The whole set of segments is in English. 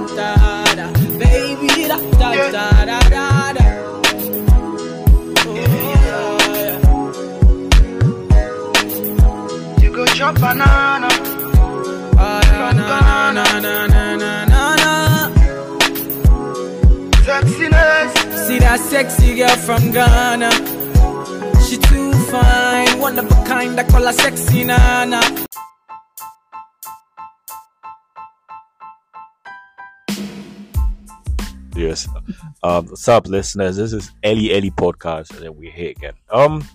da da da, baby da da da da da da. Oh, yeah. You go chop banana. Ah, na na na na na na na na. Sexiness. See that sexy girl from Ghana. She too fine, one of a kind. I call her sexy nana. Yes. Um, what's up, listeners? This is Ellie Ellie Podcast, and we're here again. Um,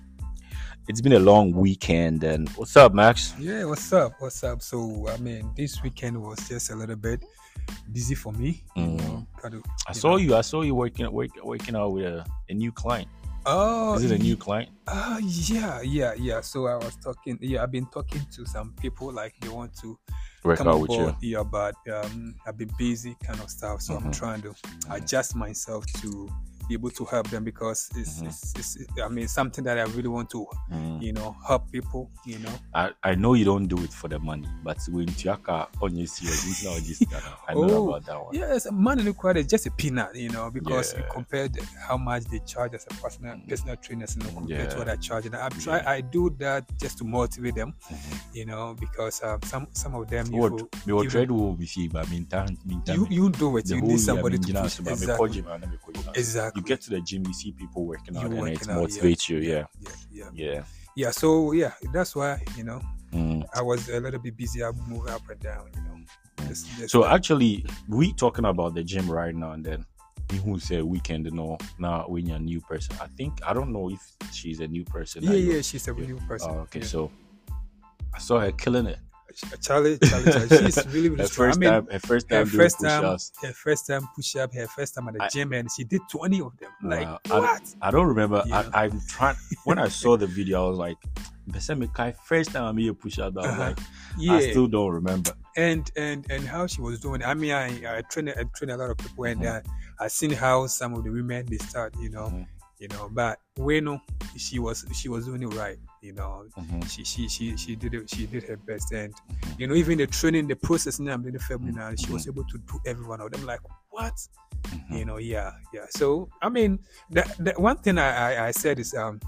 it's been a long weekend, and what's up, Max? Yeah, what's up? What's up? So, I mean, this weekend was just a little bit busy for me. you Mm. know, I saw know. you. I saw you working work, working out with a, a new client. Oh, Is it a new client? Uh, yeah, yeah, yeah. So I was talking. Yeah, I've been talking to some people like they want to Work out with you. Yeah, but um, I've been busy, kind of stuff. So I'm Mhm. trying to adjust myself to be able to help them because it's, Mhm. it's, it's, I mean, something that I really want to, Mm. you know, help people. You know. I, I know you don't do it for the money, but when Tiaka on you know this. I know Oh, about that one. Yes, money required is just a peanut, you know, because you Yeah. compare the, how much they charge as a personal personal trainers, you know, compared to what I charge. And I try, Yeah. I do that just to motivate them, Mhm. you know, because um, some some of them you What will- me what even- trade will be see, but meantime, meantime, you you do it. You need somebody to you push. so, but me call Exactly. Gym, and me call you. Exactly. You get to the gym, you see people working out, and it out, yeah. motivates you. Yeah, yeah, yeah, yeah. yeah. So yeah, that's why you know Mm. I was a little bit busy. I move up and down, you know. Just So actually, we talking about the gym right now, and then who said weekend? You know, now when you're a new person, I think I don't know if she's a new person. yeah, yeah, she's a new person. Oh, okay, yeah. so I saw her killing it. Charlie, Charlie, Charlie, she's really, really Her strong. I first mean, time, her first time doing first time, push-ups. her first time push up, her first time at the I- gym, and she did twenty of them. Like Wow. I- what? I don't remember. Yeah. I, I'm trying. When I saw the video, I was like, "Besemikai." First time I made a push-up, I was Uh-huh. like, yeah, I still don't remember. and and and how she was doing. I mean, I I train I train a lot of people, and Mhm. uh, I seen how some of the women they start, you know, Mhm. You know. But Weno, she was she was doing it right, you know. Mhm. She she she she did it. She did her best, and you know, even the training, the process now, I'm doing the family now. She was able to do every one of them. Like what? Mhm. you know yeah yeah so i mean the, the one thing I, I i said is um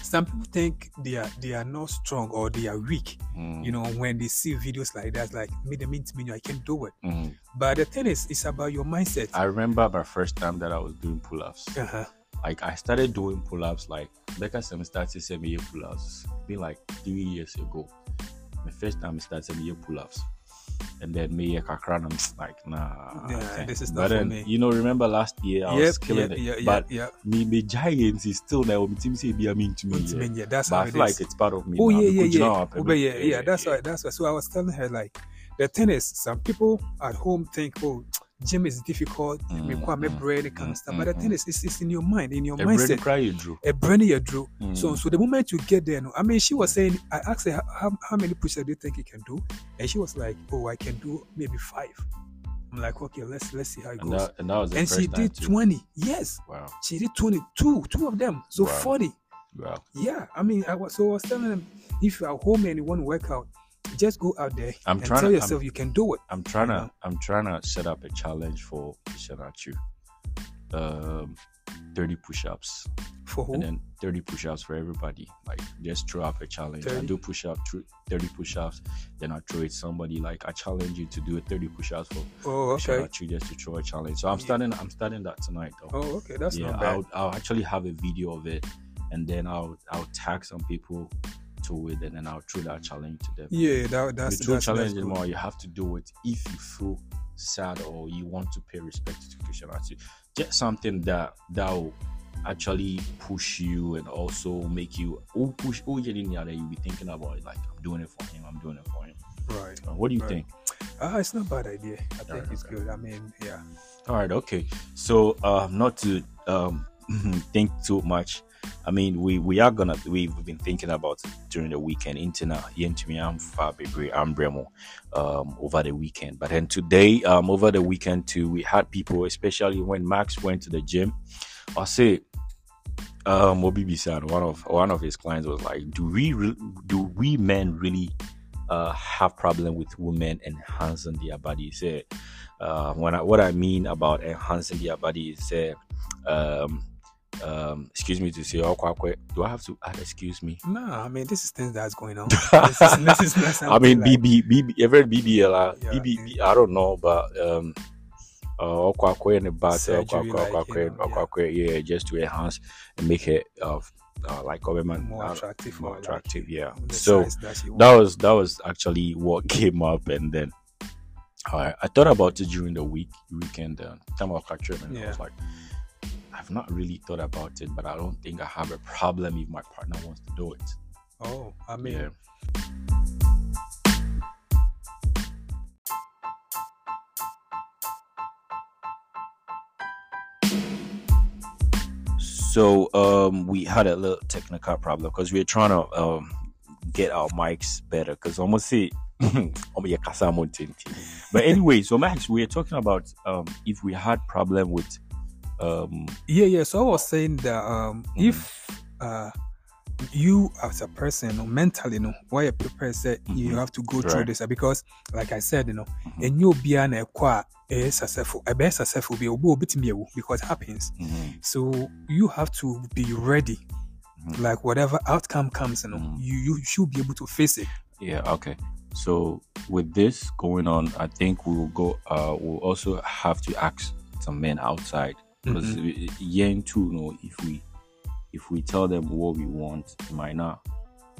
some people think they are they are not strong or they are weak Mm. you know when they see videos like that like me the mean to me i can't do it Mhm. but the thing is it's about your mindset I remember my first time that I was doing pull-ups. uh-huh. Like I started doing pull-ups like Becca Sem started sending me pull-ups been like three years ago. My first time I started me pull-ups. And then me kakra and I'm like nah. Yeah, this is but not for then, me. You know, remember last year I yep, was killing yeah, it. yeah, yeah, but yeah. me me giants is still there. Me team say be a mean to me. Yeah. yeah, that's But how I it feel is. like it's part of me. Oh now, yeah, yeah, yeah. Oh, but yeah, yeah. That's why. That's why. So I was telling her like, the thing is, some people at home think, oh, gym is difficult. Mm, me mm, brain kind of stuff. But the mm, thing is, it's, it's in your mind, in your A brain cry you drew. a brain you drew. So Mm. so the moment you get there, no, I mean, she was saying, I asked her how, how many push-ups do you think you can do, and she was like, oh, I can do maybe five. I'm like, okay, let's let's see how it And goes. that, and that And she did too. 20. Yes, Wow. she did 22, two of them. So Wow. 40. Wow. Yeah, I mean, I was so I was telling them, if you're at home and you want to work out, just go out there I'm and trying tell to- yourself you can do it. I'm trying to know? I'm trying to set up a challenge for Shanachu. Um 30 push-ups For who? and then 30 push-ups for everybody. Like just throw up a challenge. I do push-up through 30 push-ups, then I throw it somebody like I challenge you to do a 30 push-ups for oh, okay. Shanachu just to throw a challenge. So I'm Yeah. starting I'm starting that tonight though. Oh, okay. That's yeah, not bad. I'll, I'll actually have a video of it and then I'll I'll tag some people to it and then I'll throw that challenge to them. yeah, that, that's the true that's, challenge that's more you have to do it if you feel sad or you want to pay respect to Christianity. Just something that that will actually push you and also make you who push who you in there that you'll be thinking about it like I'm doing it for him, I'm doing it for him. Right. Uh, what do you Right. think? Ah, it's not a bad idea. I think Alright, it's okay. good. I mean, yeah. All right, okay. So uh not to um think too much. I mean, we we are gonna we've been thinking about during the weekend. Intina, yentumi am fabibre ambremo um over the weekend. But then today, um over the weekend too, we had people, especially when Max went to the gym. I'll say um Obi Bisan, one of one of his clients was like, Do we do we men really uh, have problem with women enhancing their bodies? Uh, when I, what I mean about enhancing their body is, um, um, excuse me to say, oh, kwa- kwa- do I have to add excuse me? No, I mean this is things that's going on. this is, this is not I mean, like- BB, BB, every BBL, uh, Yeah. BB, I don't know, but um, uh, Okwakwe and bat, Surgery, like, Okwakwe, you know, yeah. Okwakwe, yeah, just to enhance and make it uh, uh like government more uh, attractive, more or like attractive, yeah. So that that was that was actually what came up, and then I I thought about it during the week weekend. Uh, time of catching, and I was like, I've not really thought about it, but I don't think I have a problem if my partner wants to do it. Oh, I mean, Yeah. So um, we had a little technical problem because we were trying to um, get our mics better because almost say yeah, kasa mo tinti. but anyway so max we are talking about um, if we had problem with um, yeah, yeah. So I was saying that um, Mhm. if uh, you as a person, you know, mentally, you know, why you prepare, say you have to go through this because, like I said, you know, Mhm. and you be an equa is successful, a best successful be a bit me because it happens. mhm, So you have to be ready. Mhm. Like whatever outcome comes, you know, Mhm. you you should be able to face it. yeah okay so with this going on i think we will go uh, we'll also have to ask some men outside because Mhm. too you know if we if we tell them what we want it might not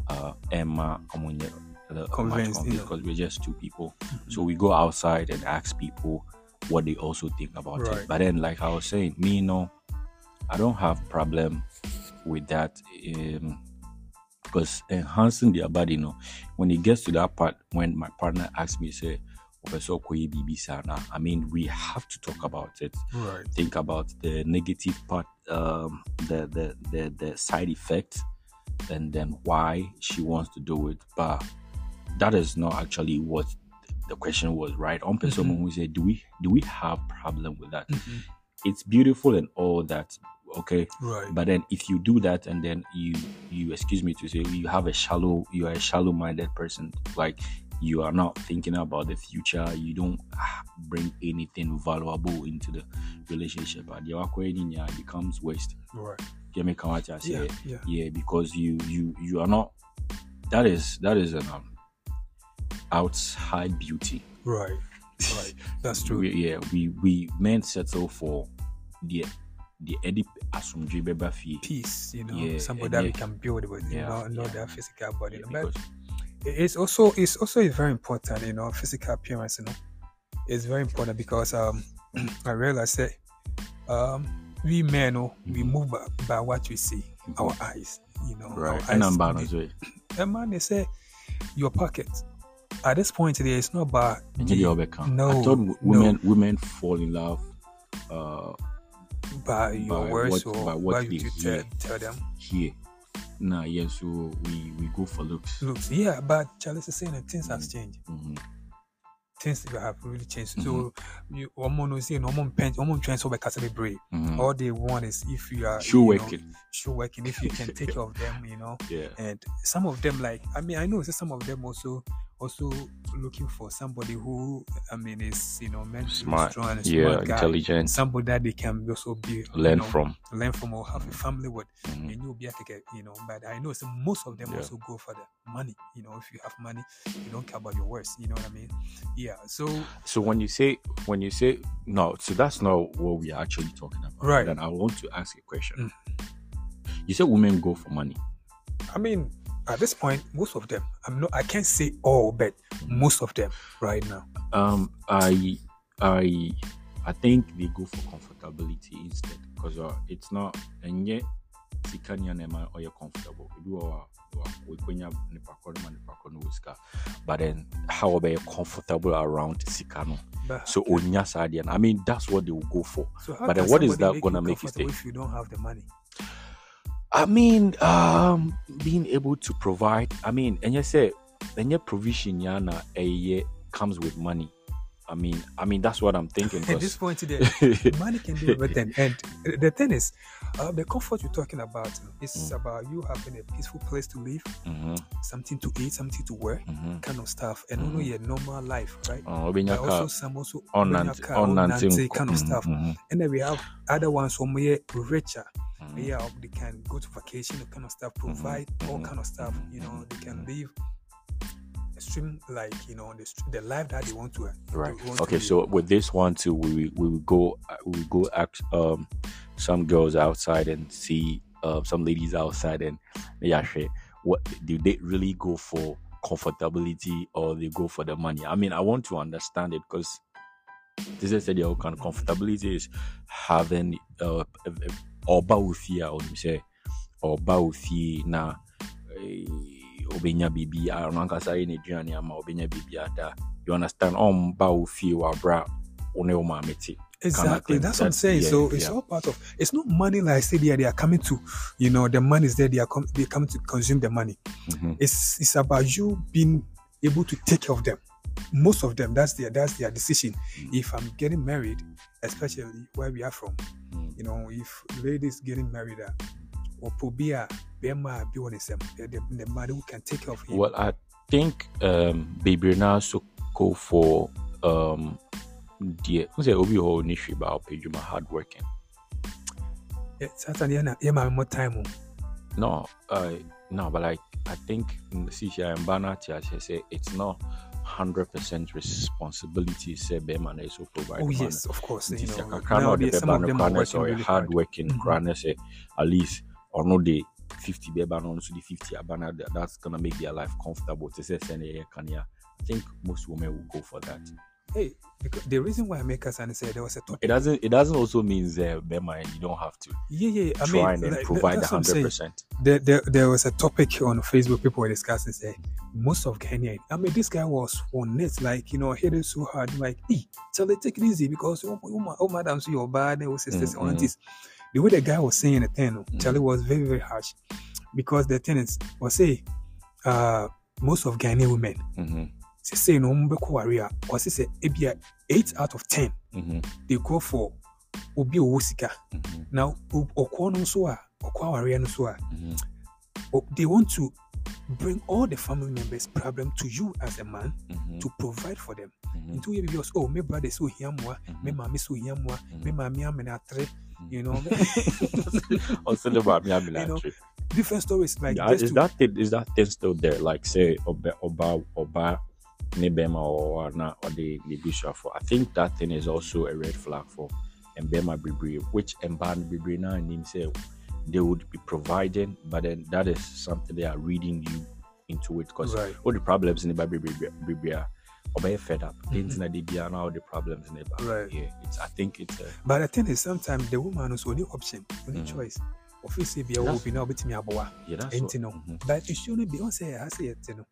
uh emma convinced you know. because we're just two people so we go outside and ask people what they also think about Right. it but then like i was saying me you know i don't have problem with that um because enhancing their body you know when it gets to that part when my partner asks me say "Opeso kwe bibi sana," i mean we have to talk about it Right. think about the negative part, um, the, the the the side effect, and then why she wants to do it. But that is not actually what the question was, right? On person Mhm. who said, "Do we do we have problem with that?" Mhm. It's beautiful and all that, okay. Right. But then if you do that and then you you excuse me to say you have a shallow you are a shallow minded person like you are not thinking about the future you don't ah, bring anything valuable into the relationship and your acquiring it becomes waste right. you me come out Yeah. Yeah. yeah because you you you are not that is that is an um, outside beauty Right. Right. That's true. we, yeah we we men settle for the the edit asumdwe beba fie Peace. You know, Yeah, somebody that we can build with. You Yeah, know, not yeah. that physical body. Yeah, but because- it's also it's also very important you know physical appearance you know it's very important because um i realize that um we men oh, we Mhm. move by, by what we see our eyes you know Right. our And eyes be- as a man they say your pocket at this point today it's not about the- you no, I thought w- no. women women fall in love uh by your by words what- or by what you tell, tell them here. Nah, yeah, so we we go for looks. looks yeah but charles is saying that things have Mm. changed Mhm. things have really changed Mm-hmm. so you one no say no one pen one trying to brave Mhm. all they want is if you are Shoe working. shoe working if you can take care of them you know Yeah. and some of them like i mean i know some of them also also looking for somebody who i mean is you know mentally Smart. strong and Yeah, smart guy intelligent. somebody that they can also be you Learn know, from. learn from or have a family with Mhm. and you'll be like a- you know but i know so most of them Yeah. also go for the money you know if you have money you don't care about your words you know what i mean yeah so So when you say when you say no, so that's not what we are actually talking about. Right. Then I want to ask a question. Mm. You said women go for money. I mean, at this point, most of them. I'm not. I can't say all, but most of them right now. Um, I, I, I think they go for comfortability instead because uh, it's not and yet sikanya nema or you're comfortable. Do our we kwenya nipa kono ma nipa kono whisker, but then how about you comfortable around sikano? But, So onya sadian. I mean that's what they will go for. so but then what is that gonna make you stay? if you don't have the money? I mean, um, being able to provide. I mean, and you say, and your provision yana a year comes with money. I mean, I mean that's what I'm thinking. At this point today, money can do everything. And the thing is, uh, the comfort you're talking about is Mm. about you having a peaceful place to live, Mhm, something to eat, something to wear, mhm. kind of stuff, and only your normal life, right? Uh, But also some also ɔnnante- car, ɔnnante ɔnnante nko- kind of stuff. mhm, And then we have other ones who are richer. Yeah, they can go to vacation, that kind of stuff, provide all kind of stuff. You know, they can live extreme like you know the, the life that they want to. uh, Right. want Okay. live. So with this one too, we we will go we will go ask um some girls outside and see uh, some ladies outside and yeah, shit, what do they really go for comfortability or they go for the money? I mean, I want to understand it because this is the kind of comfortability is having uh a ɔnim sɛ ɔba ofie na eh, obenya biribi a ɔno ankasa yɛ n'aduane ama obenya biribi ada you understand ɔmba ofie wɔ abera wo ne wo maame te Exactly, that's what I'm saying. yeah, so it's yeah. all part of. It's not money like I said. Yeah, they are coming to, you know, the money is there. They are com- they come to consume the money. Mhm. It's it's about you being able to take care of them. Most of them, that's their that's their decision. Mm. If I'm getting married, especially where we are from, Mm. you know, if ladies getting married, uh, or probia, be the man who can take care of him. Well, I think um, Baby now so go for um, the Obi Ho Nishiba or Pejuma yeah, my more time. No, no, but like I think mm, CCI and Banati, as I say, it's not hundred percent responsibility. Say Beman is so provide. Oh yes, of course. You know, now, some of them are hard. hardworking. Mm-hmm. Say at least or no day 50 bare banner onto the 50 abana that's gonna make their life comfortable to say send i think most women will go for that. Hey, the reason why I make us and say there was a topic. It doesn't. It doesn't also means uh, bear mind you don't have to. Yeah, yeah. I try mean, and like, provide hundred percent. There, there, there was a topic on Facebook. People were discussing. Say most of Kenya. I mean, this guy was on it, like you know, hitting so hard. Like, hey, so they take it easy because oh, oh, oh madam, so you're bad. They were sisters, mm-hmm. aunties. The way the guy was saying the thing, oh, Mm. Charlie was very, very harsh because the is, was say, uh, most of Ghanaian women. Mm-hmm. Say, say no, mbeko warrior. Or say, say, ebia eight out of ten, Mm-hmm. they go for obi owo sika. Mm-hmm. Now, ọkọ no nso a, ọkọ awareɛ no nso a, Mm-hmm. they want to bring all the family members' problem to you as a man Mm-hmm. to provide for them. Mhm. Nti woyɛ biribi oh, me brother sɛ ohia mmoa, me Mhm. maame sɛ ohia mmoa, me Mhm. maame amene atere, you know, about me, I'm You know, like, different stories like yeah, is to- that thing, is that thing still there? Like say Oba Oba Oba Nebema or na or the the bishop for. I think that thing is also a red flag for Mbema Bibri, which Mban Bibri now and him say they would be providing, but then that is something they are reading you into it because Right. all the problems in the Bible Obey fed up. Mhm. Things they be are now the problems in the Bible. Right. Yeah, it's I think it's a But the thing is, sometimes the woman also only option, only Mhm. choice. Office be a be now between aboa. yeah that's what, you know. mhm. But it shouldn't be on say I say it, you know.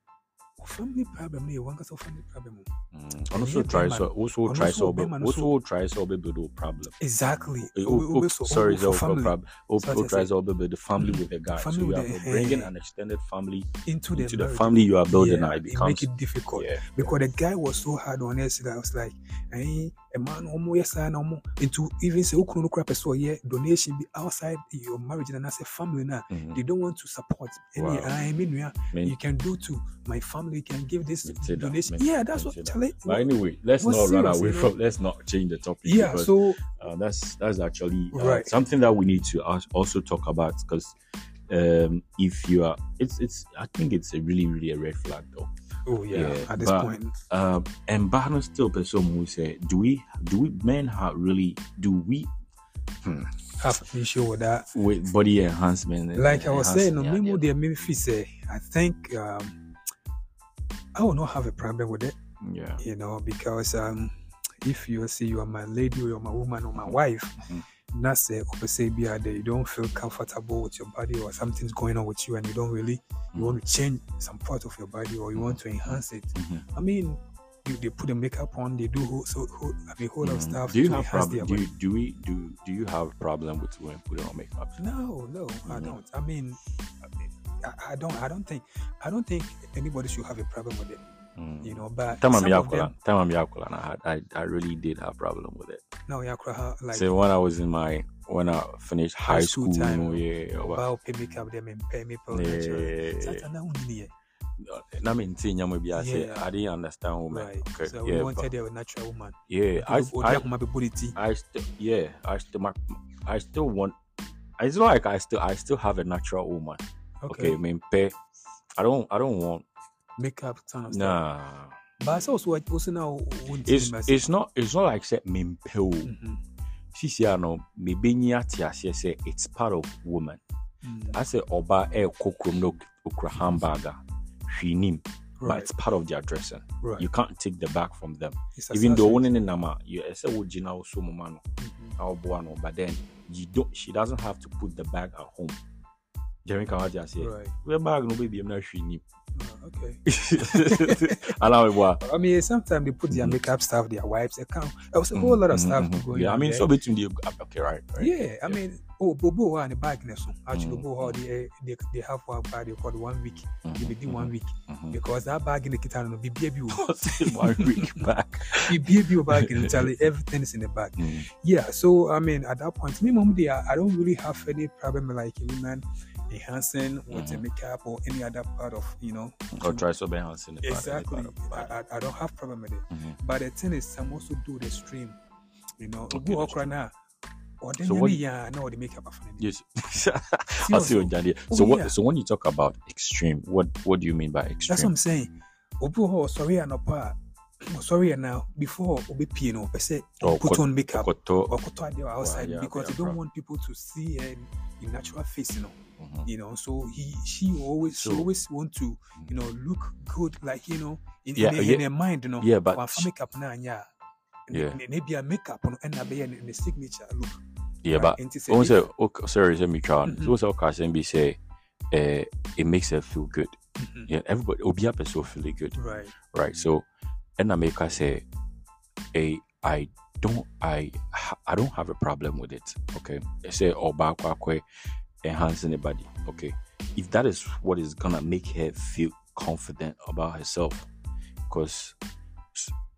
Family problem, you want us family problem. And also try so also and try so Bema no also try so baby do problem. Exactly. Oh, sorry, so for problem. Oh, try so baby the family with a guy. Family so you are bringing an extended family into the, into the family you are building. Yeah, now it it becomes make it difficult. yeah. because the guy was so hard on us that I was like, eh, a man almost yes and almost into even say ukunu no crap so yeah donation be outside your marriage and as a family now Mhm. they don't want to support any Wow. I mean yeah, you can do to my family you can give this donation yeah that's what consider. Charlie, But anyway, let's not run away you know. from. Let's not change the topic. yeah because, so uh, that's that's actually uh, Right. something that we need to also talk about because um, if you are, it's it's. I think it's a really really a red flag though. Oh yeah, Yeah, at this but- point. Um, and Barnes still person who say, do we do we men have really do we have an issue with that. With body enhancement? like I was saying no enhancing- memo yeah, there maybe say I think um I will not have a problem with it. Yeah, you know, because um, if you say you are my lady or you're my woman or my wife, Mhm. That's a say be that you don't feel comfortable with your body or something's going on with you and you don't really you want to change some part of your body or you want to enhance it. Mhm. I mean, you, they put the makeup on, they do whole, so whole, I mean whole lot of Mhm. stuff Do you to have enhance problem? Do you, do we do do you have problem with women putting on makeup? No, no, I Mhm. don't. I mean, I, I don't. I don't think. I don't think anybody should have a problem with it. Mm. You know, but Time some I'm of Yakola. them Time I'm and I had I, I really did have problem with it. now yeah, like so when I was in my when I finished high, school school, time. yeah, well, bao me makeup them and pay me for yeah, Sata na unini ye. na me nti nyama bi ase Yeah. I didn't understand women. Right. Okay, So we wanted but, a natural woman. yeah, I, I, be. I still, yeah, I still, my, I still want. It's not like I still, I still have a natural woman. Okay, Okay. I mean, pay. I don't, I don't want. Makeup ton of stuff. Nah, But I also also now it's, it's not, it's not like say me pay. mm-hmm. Sisi ano, me benyi ati ase say it's part of woman. mm, I say oba e kokrom no okra hamburger. Hwinim, but right, it's part of their dressing. right. You can't take the back from them. It's Even though one in nama, you say wo jina wo so mama no. Mhm. our no, but then you don't she doesn't have to put the bag at home. Jeremy can just say, Right. Where bag no baby, I'm not sure you Ah, okay. Allow me boy. I mean, sometimes they put their makeup stuff, their wipes, account. There was a whole lot of stuff Mhm, mhm. going Yeah, I mean, there. so between the okay, right? right. Yeah, I mean, oh, Bobo and the bag next one. Actually, Mm. Bobo, they, they they have one bag they call one week. They be do one week Mhm. because that bag in the kitchen will be baby, one week back. be baby bag tell you everything is in the bag. Mm, Yeah, so I mean, at that point, me mom, there, I don't really have any problem like women enhancing with the Mhm. makeup or any other part of you know. Or try so in the Exactly, the part of. I, I, don't have problem with it. Mhm. But the thing is, some also do the stream. You know, Okay, Obu that's okra or then So you what- yeah, no, the makeup. Yes. I see what Jandy. So what? yeah. So when you talk about extreme, what what do you mean by extreme? That's what I'm saying. Obu sorry and apa. Sorry now before obi pie no say Oh, put on makeup put on there outside because they don't want people to see in natural face, you know. Mhm. You know, so he she always she always want to you know look good like you know in, Yeah, in, yeah. in her mind, you know. Yeah, but Wafa makeup na nya. Yeah. Maybe a makeup no and the signature look. Yeah, right? but And to say Once say, if- okay, sorry, let me try. Mhm. So can be say, uh, it makes her feel good. Mhm. Yeah, everybody will be up so feeling good, Right. right? So, and I make her say, a I don't I I don't have a problem with it. Okay, they say oh back enhance anybody. Okay, if that is what is gonna make her feel confident about herself, because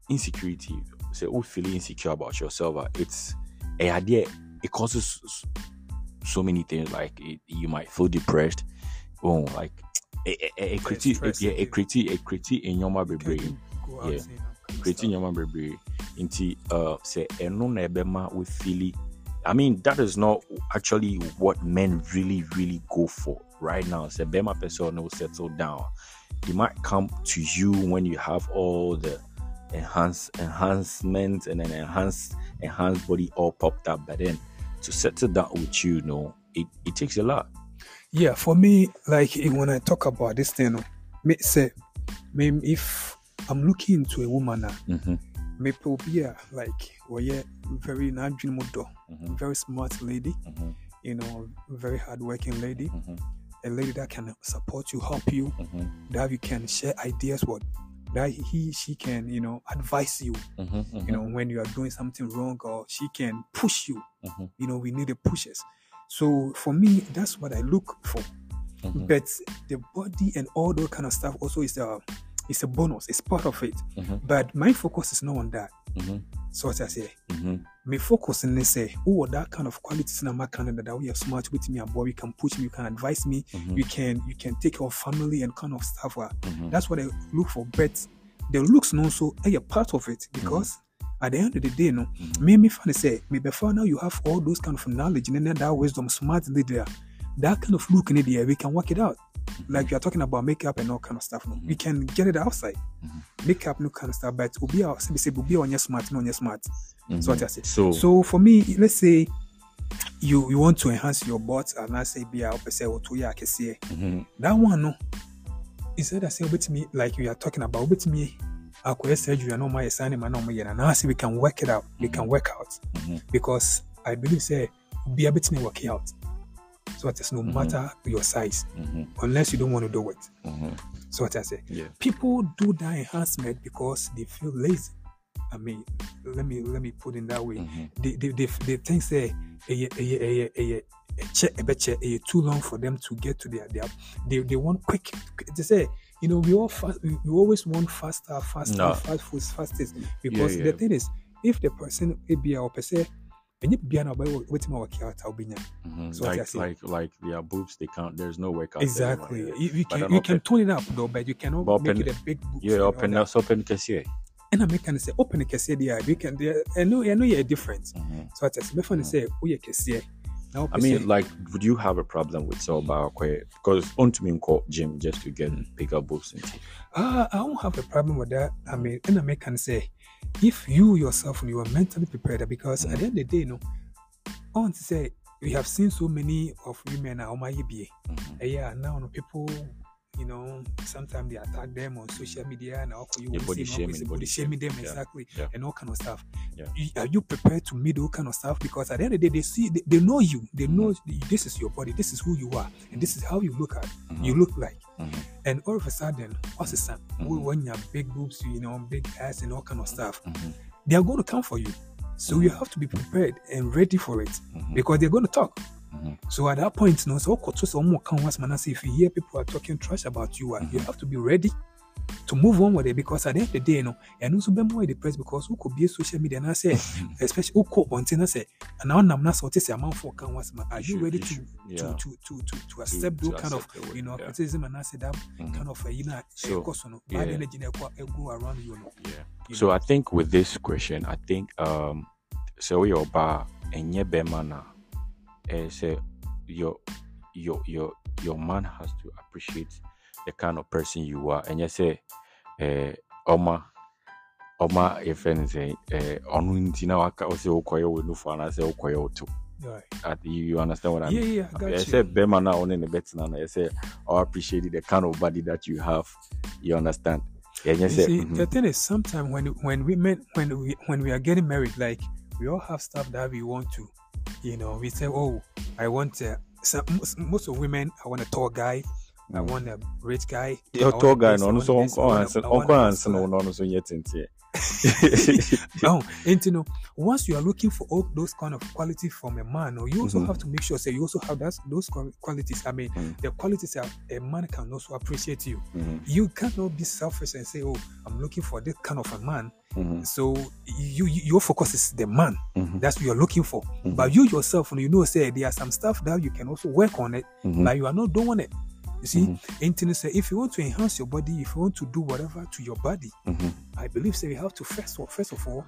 insecurity, say oh feeling insecure about yourself, ah, it's a idea. It causes so many things. Like it, you might feel depressed. Oh, like a, critique, yeah, a critique, a critique in your brain. you go out Yeah. critique in know, kind of creating stuff? nneɛma bebree nti uh, sɛ ɛno na ɛbɛma we feeli I mean that is not actually what men really really go for right now. Sɛ bɛrima pɛ sɛ ɔno settle down. They might come to you when you have all the enhance enhancements and an enhanced enhanced body all popped up. But then to settle down with you, you know it, it takes a lot. Yeah, for me, like eh, when I talk about this thing, me say, me if I'm looking into a woman now, mm-hmm. Me will be a like, yeah, very dream modo, Mm-hmm. very smart lady, Mm-hmm. you know, very hardworking lady, Mm-hmm. a lady that can support you, help you, Mm-hmm. that you can share ideas with, that he she can, you know, advise you, Mm-hmm. you know, when you are doing something wrong, or she can push you. Mm-hmm. You know, we need the pushes. So for me, that's what I look for. Mm-hmm. but the body and all those kind of stuff also is a it's a bonus. It's part of it. Mhm. but my focus is not on that. Mm-hmm. so what i say. Mm-hmm. my focus in this say oh that kind of qualities in my canada that we are smart with me and boy you can push me you can advise me. Mhm. you can you can take care of family and kind of stuff uh, Mhm. that's what i look for. But the looks no so a part of it because at the end of the day no. Me me funny say me before now you have all those kind of knowledge and then that wisdom smart leader that kind of look in the air we can work it out like you are talking about makeup and all kind of stuff no? We can get it outside. Mhm. makeup no kind of stuff but obi a say say obi a onyɛ smart no onyɛ smart. Mhm. so what I say So, so for me let's say you you want to enhance your butt and I say be opese oto ya akɛseɛ Mhm. that one no. Instead I say obetumi like you are talking about obetumi akɔyɛ surgery na ɔmo ayɛ saa nneɛma na ɔmo yɛ na now say we can work it out. We can work out. Mhm. because I believe say obi a betumi work it out so what I say no Mhm. matter your size Mhm. unless you don't want to do it Mhm. so what I say yeah. people do that enhancement because they feel lazy. I mean, let me let me put it that way. Mhm. They, they, they, they think say eh, eh, eh, eh, eh, eh, eh, che- eh, bet che- eh, too long for them to get to their, their they, they want quick they say you know, we all fast, we, we always want faster, faster, No. fast food, fastest. Because yeah. the thing is, if the person be or per se, and you be an waiting our care, I'll Mhm. So like say- like like their boobs, they can't. There's no workout. exactly. There, You, you can you open- can tone it up though, but you cannot But make it a big. boobs yeah, open that. that's open. And I make can say open kese there. We can. I know I know you're different. Mhm. So I tell me funny say oh yeah kese. I mean, like, would you have a problem with Soba Because on to me call gym just to get bigger boobs Ah, I don't have a problem with that. I mean, and I make can say, if you yourself you are mentally prepared, because at the end of the day, I want to say we have seen so many of women now, my EBA. Yeah, now know, people, you know, sometimes they attack them on social media and all you Yeah, body shaming, body, body shaming them yeah, exactly, yeah. and all kind of stuff. Are you prepared to meet all kind of stuff? Because at the end of the day, they see, they, they know you, they Mm-hmm. know this is your body, this is who you are, and this is how you look at, Mhm. you look like. Mhm. And all of a sudden, what's the son? Mhm. When you have big boobs, you know, big ass and all kind of stuff, Mhm. they are going to come for you. So you have to be prepared and ready for it because they're going to talk. Mhm. So at that point, you know, so so so more can once man say if you hear people are talking trash about you, uh, you have to be ready to move on with it because at the end of the day, you know, and also be more depressed because who could be social media and I say, especially who could on I say, and now I'm not so to say amount for can once man. Are you ready to to, to to to to accept those kind of you know criticism and I say that Mhm. kind of uh, you know So, course, you know, bad energy go around you. Yeah. So. I think with this question, I think um so your bar and your bemana say your your your your man has to appreciate the kind of person you are. And you say eh Oma Oma if anything eh onu nti na waka o say okoye we no for na say okoye o to. Right. You, you understand what I mean? yeah, yeah, I got I you. say bema na on the bet na I say I appreciate the kind of body that you have. You understand? Yeah, you You say see, mhm. the thing is, sometimes when when women when we when we are getting married, like we all have stuff that we want to, you know, we say, oh, I want most, most of women, I want a tall guy, I want a rich guy. Your tall guy no no so uncle Hansen uncle Hansen no no so yet into Oh, and you know, once you are looking for all those kind of qualities from a man, or you also Mhm. have to make sure say you also have that those qualities. I mean, Mm. the qualities that a man can also appreciate you. Mhm, You cannot be selfish and say, "Oh, I'm looking for this kind of a man." mhm, So you, you your focus is the man. mhm, That's what you're looking for. Mhm. But you yourself, you know, say there are some stuff that you can also work on it, but you are not doing it. You see, Mhm. say if you want to enhance your body, if you want to do whatever to your body, mhm. I believe say you have to first of, first of all,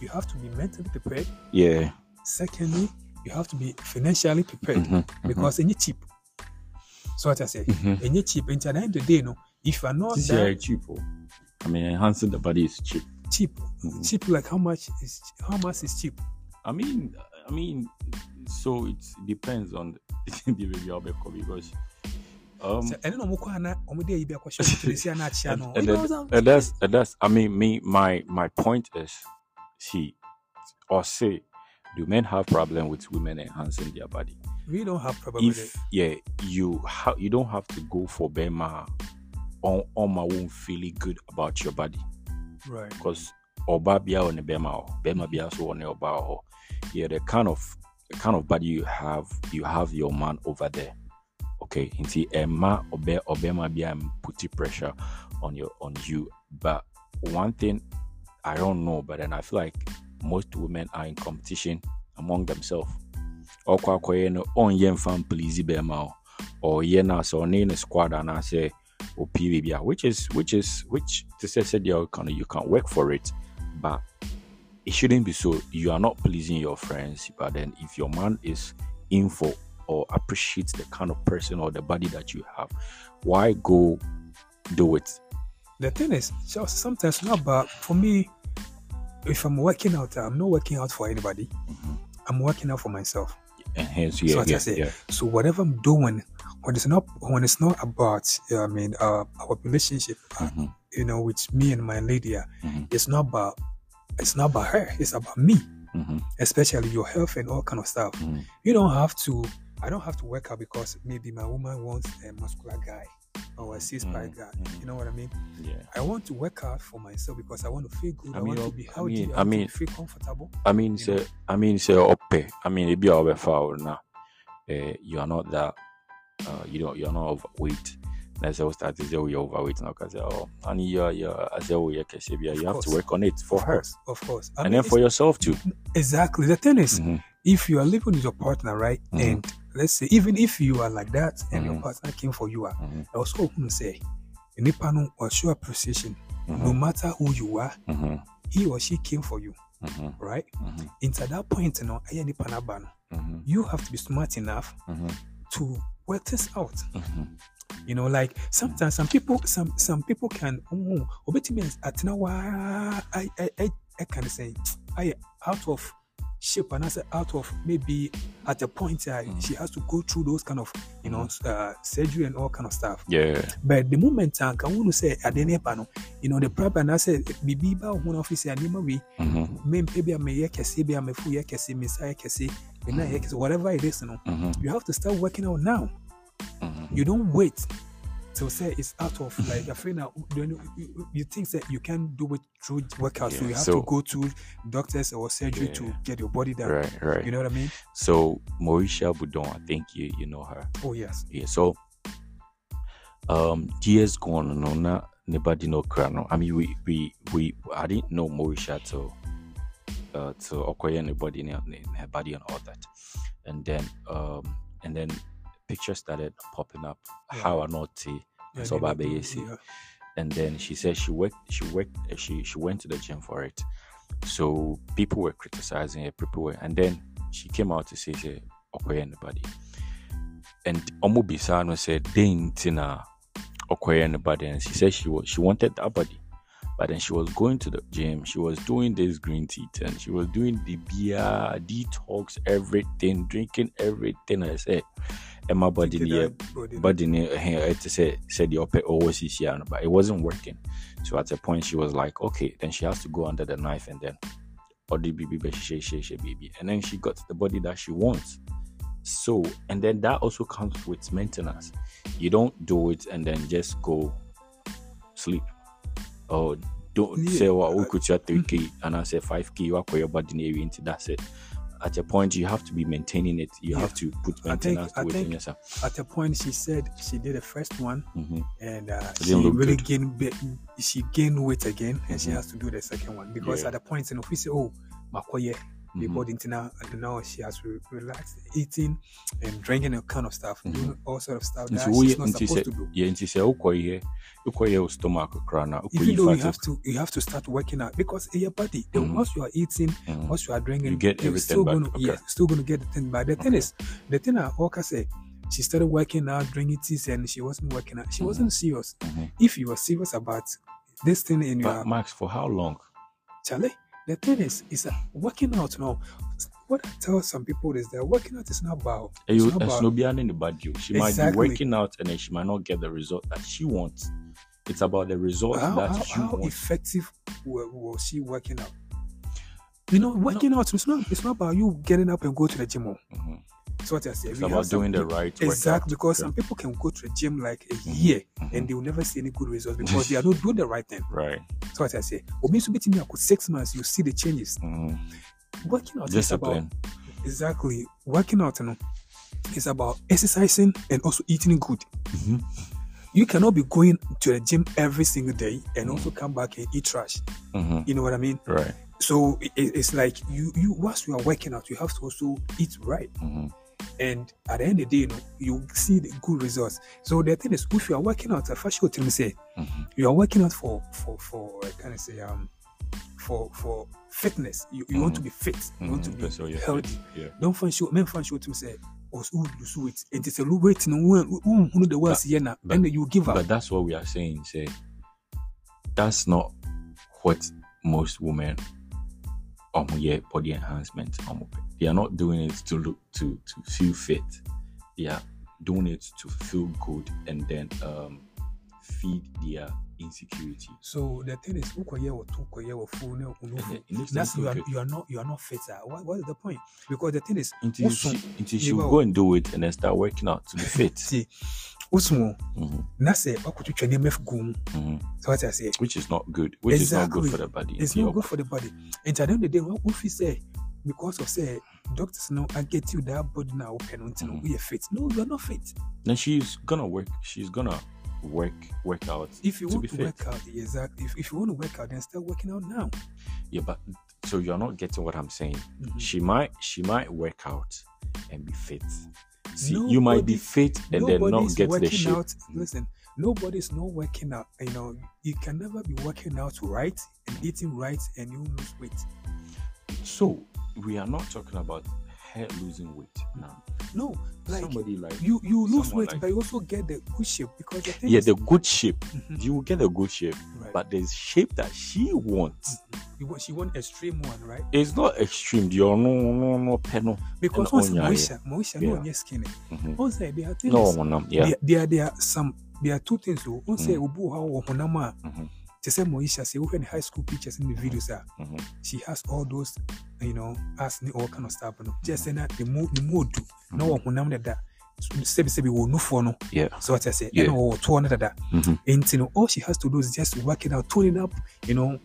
you have to be mentally prepared. Yeah. Secondly, you have to be financially prepared mhm, because any cheap. So what I say, Mhm. any cheap. And at the end of the day, you know, if you are not This that cheap. oh. I mean, enhancing the body is cheap. cheap, Mhm. cheap like how much is how much is cheap? I mean, I mean, so it depends on the baby I'll be coming because um So, ɛno na ɔmo kɔ ana ɔmo de ayi bi akɔhyɛ ɔmo tiri si ana akyia and, no. and, and that's and that's I mean me my my point is see or say do men have problem with women enhancing their body? we don't have problem with it. if yeah you ha- you don't have to go for Bema on on my own feeling good about your body Right. because oba bia on Bema or Bema bia so on oba or yeah the kind of the kind of body you have you have your man over there okay inti Emma eh, obe obema bia am putting pressure on your on you. But one thing I don't know but then I feel like most women are in competition among themselves. Ɔkɔ akɔyɛ no ɔnyɛ mfa mplease bɛrima o. Ɔyɛ no sɛ ɔne ne squad anaasɛ opie biribi which is which is which to say sɛdeɛ ɔka no you can work for it. But it shouldn't be so. You are not pleasing your friends but then if your man is in for or appreciate the kind of person or the body that you have why go do it The thing is, just sometimes not about for me. If I'm working out, I'm not working out for anybody. I'm working out for myself. and hence So yeah, I say, yeah. So whatever I'm doing, when it's not when it's not about, I mean, uh, our relationship, uh, Mhm, you know, with me and my lady, uh, Mhm. it's not about it's not about her. It's about me, mhm, especially your health and all kind of stuff. mhm. You don't have to. I don't have to work out because maybe my woman wants a muscular guy or a six pack Mhm, guy. mhm. You know what I mean? yeah I want to work out for myself because I want to feel good. I, I mean, want to be I mean- I, mean- to feel comfortable. I mean, say, know? I mean, say, okay. I mean, if you are over foul now, uh, you are not that, uh, you don't, you are not overweight. And said, oh, start oh, you're overweight. now because oh, honey, you're, you're, I said, oh, yeah, Kesebia, Of you have to work on it for her. of course. I And mean, then for yourself too. exactly. The thing is, Mhm. If you are living with your partner, right, Mhm. and let's say even if you are like that and your Mhm. partner came for you, ah, Mhm. I also want to say, nipa no will show appreciation. No Mhm. matter who you are, Mhm. he or she came for you, right? Mhm. Into that point, you know, I nipa na ba no, you have to be smart enough to work this out. You know, like sometimes some people, some some people can, oh, obetimi atena wa, I I I I can say, I out of shape and I say out of maybe at a point uh, Mm. she has to go through those kind of you know uh, surgery and all kind of stuff. Yeah. But the moment I can want to say at the no, you know the problem I said bibi ba one office and we Mhm. me maybe I may kese be I'm a full kese me say kese me na whatever it is you know Mhm. you have to start working out now. Mhm. You don't wait till say it's out of like afraid now you, you, you think that you can do it through workout so you have so- to go to doctors or surgery to get your body done. Right, right. You know what I mean? So Moesha Boduong, I think you you know her. Oh yes. Yeah. So um years gone, no, not nobody no crano. I mean, we we we I didn't know Moesha till uh to acquire anybody in her body and all that, and then um and then pictures started popping up. Yeah. How not. Yeah, So they Babe, do- see. yeah. and then she said she worked she worked she she went to the gym for it so people were criticizing her people were and then she came out to say say okoye anybody and omo bisano said then tina okoye anybody and she said she was she wanted that body but then she was going to the gym she was doing this green tea and she was doing the beer detox everything drinking everything i said and my body that body- to say said the upper overseas yeah, but it wasn't working. So at a point she was like, okay, then she has to go under the knife and then or the baby baby she she she baby. And then she got the body that she wants. So and then that also comes with maintenance. You don't do it and then just go sleep. Or don't Yeah. say well we could share 3k and I say 5k you acquire your body into that's it. At a point you have to be maintaining it. You Yeah. have to put I think- maintenance I to it in think- yourself. At a point, she said she did the first one hmm and uh, she really good. gained she gained weight again, and she Mhm. has to do the second one because Yeah. at the point, you know, if we say, "Oh, makoye," body into now, and now she has to relax eating and drinking and kind of stuff, doing all sort of stuff that she's not supposed to do. yɛ nti sɛ wokɔyɛ wokɔyɛ wo stomach koraa na Even though you have to, you have to start working out because in your body, the Mhm. once you are eating, Mhm. once you are drinking, You get you're everything still back. gonna, Okay. yeah, still gonna get the thing. But the thing is, the thing I Oka said, she started working out, drinking teas, and she wasn't working out. She Mhm. wasn't serious. Mhm. If you were serious about this thing in your max for how long Charlie, the thing is, is that working out now. What I tell some people is that working out is not about. It's ɛyɛ not about biara ne ne body o she might be working out and then she might not get the result that she wants it's about the result how, that how, she how wants effective wa- was she working out. You know, working out it's not it's not about you getting up and go to the gym. oh. That's what I say. it's We about doing the right Exactly, because Yeah. some people can go to the gym like a year Mhm. and they will never see any good results because they are not doing the right thing. right That's what I say. Or maybe somebody me for six months, you see the changes. Mhm. Working out is about exactly working out. You know, is about exercising and also eating good. Mhm. You cannot be going to the gym every single day and also come back and eat trash. Mhm. You know what I mean? right So it, it's like you, you once you are working out, you have to also eat right. Mhm. And at the end of the day, you know, you see the good results. So the thing is, if you are working out, you tell me say Mhm. you are working out for for for uh, can I say um for for fitness. You, you want to be fit. You want to Mhm. be So you're healthy. yeah Don't find show men find show to me say oh so lose weight. And it's a low weight no one who know the words here now. And then you give up. but that's what we are saying say that's not what most women um yeah body enhancement um, they are not doing it to look to to feel fit they are doing it to feel good and then um feed their insecurity So the thing is, ukoye or two koye or full no And then it makes them That's you are, you are not you are not fit. ah. What, what is the point? Because the thing is, until you also, see, until you go and do it and then start working out to be fit see, Mhm, na say okutwitwa ne mef gum. So what I say, which is not good which is not good for the body it's not good for the body. And at the end of the day, what if you say because of say doctors now I get you that body now open until Mhm. we are fit. No, you are not fit. then she's gonna work she's gonna work work out If you to want be to fit. work out, exactly. If, if you want to work out, then start working out now. Yeah, but so you're not getting what I'm saying. Mhm. She might she might work out and be fit. See, you might be fit and then not get the working shape. out. Listen, nobody's not working out. You know, you can never be working out right and eating right and you lose weight. So we are not talking about her losing weight now. No, like Somebody like you you lose weight, like- but you also get the good shape because the yeah, the good shape. Mhm. You will get a good shape, right. but the shape that she wants you want she want extreme one, right? It's not extreme. You're no no no. Because once Moesha, Moesha, no Yeah. skinny. Mhm. Once there are things, No, no, yeah. there, there, there are some, there are two things. though. Once Mm. obu ha wo honam a, Mhm. Te sɛ Moesha say we high school pictures in the videos a, Mhm. she has all those, you know, ne all kind of stuff. No, just say na the mo the mo do na wo honam dada. Sebi sebi wo nufoɔ no. Yeah. So what I say, ɛna wɔ toɔ no dada. And you know, all she has to do is just work it out, tone it up, you know,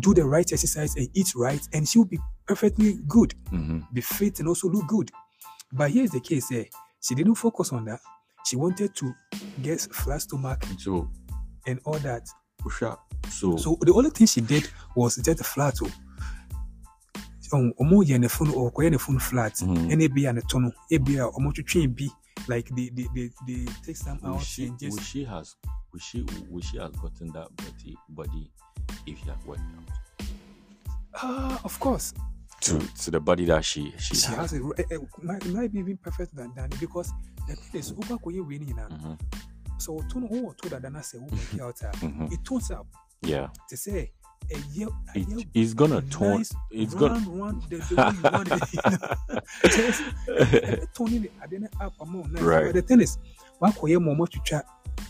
do the right exercise and eat right, and she'll be perfectly good, Mhm. be fit and also look good. But here's the case: eh, she didn't focus on that. She wanted to get flat stomach So and all that. Push. So, So the only thing she did was just flat. Oh, um, ɔmo yɛ ne phone or ɔkɔyɛ ne phone flat. Mhm. ɛna ebi a ne to no ebi a ɔmo twitwi bi like they they they, they take some out she, and just she has will she will she has gotten that body body if she had worked out ah of course to to the body that she she, she has. has a eh, eh, might, might be even perfect than than because the thing is over koye we ni na Mhm. So no wo to that na say wo work out it turns up Yeah, to say a year a it, year it's gonna turn. nice It's round gonna. one the, the way you want it know just eh, turning it then up amount nice Right. but the thing is wa koye mo mo twitwa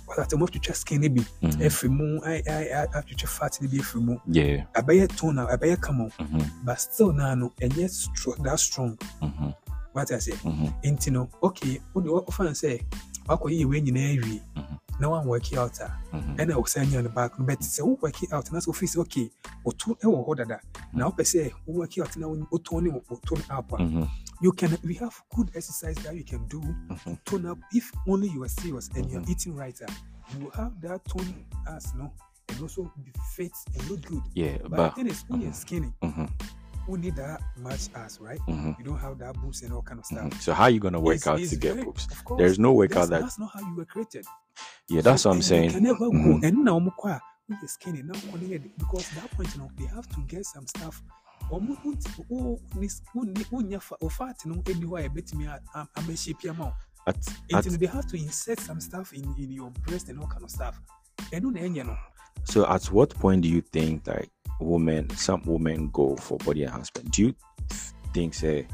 wa ta mo twitwa skin ni bi efiri mu ai ai atwitwa fat ni bi efiri mu Yeah. abɛyɛ tone na abɛyɛ kama o, Mhm. but still na no ɛnyɛ stro that strong Mhm. wate ase Mhm. nti no okay wode wɔfa no sɛ wakɔyɛ yɛwei nyinaa awie Mhm. na wan work out a Mhm. ɛna wɔsan nya no back no but sɛ wo work out na sɛ wofii sɛ okay woto ɛwɔ hɔ dada na wopɛ sɛ wo work out na wo- wotone wo- wotone up a Mhm. you can we have good exercise that you can do Mhm. tone up if only you are serious and you're Mhm. eating right a you have that tone as no and also be fit and look good Yeah, but, but. the thing is when you're Mhm. skinny Mhm. Who need that much ass right Mhm. you don't have that boobs and all kind of stuff Mhm. So how are you gonna work It's- out it's to get very- boobs? course, There's no workout that's, that. that's not how you were created Yeah, that's So, what I'm saying. Can never go. Mhm. And now, Omukwa, when you're skinny, now when you get- because that point, you know, they have to get some stuff. Omu- unti- o- nis- uni- unya fa- o fat no any way bet me I'm a shape your mouth. At, at, Until they have to insert some stuff in, in your breast and all kind of stuff. And no, you know, so at what point do you think like women, some women go for body enhancement? Do you think say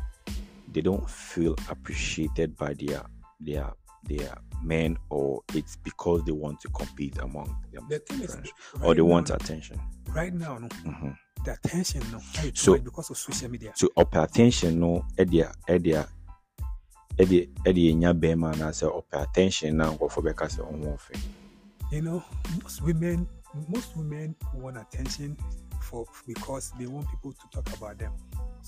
they don't feel appreciated by their their their men, or it's because they want to compete among them, the thing right or they now, want attention? right now, no, hmm the attention, no, So- because of social media. So upper attention no, edia edia edia edia nya bema na say upper attention na nkɔfo bɛka sɛ ɔmo ɔfɛ. You know, most women, most women want attention for because they want people to talk about them.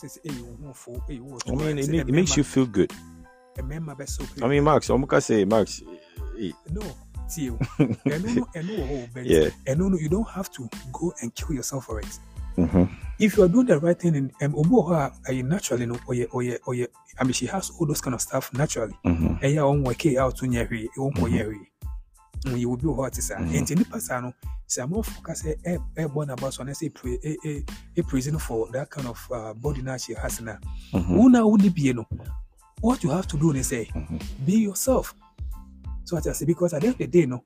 Hey, you for hey, you I mean, it, Say ma- a it makes you feel good. a member best so I mean, Max, ɔmo ka say Max. eh, no, see you. no, no, oh, Yeah. and no, no, you don't have to go and kill yourself for it. mhm. If you are doing the right thing, and um, uh, naturally, no, or yeah, or yeah, or yeah, I mean, she has all those kind of stuff naturally. Mhm. And work out to nyari, it won't Mhm. nyari. You will be what is Mhm. and any person, say more focus a a born about so I say pre a a a prison for that kind of uh, body now she has now. Mhm. Who now would be you know? What you have to do is say, Mhm. be yourself. So what I say because at the end of the day, no,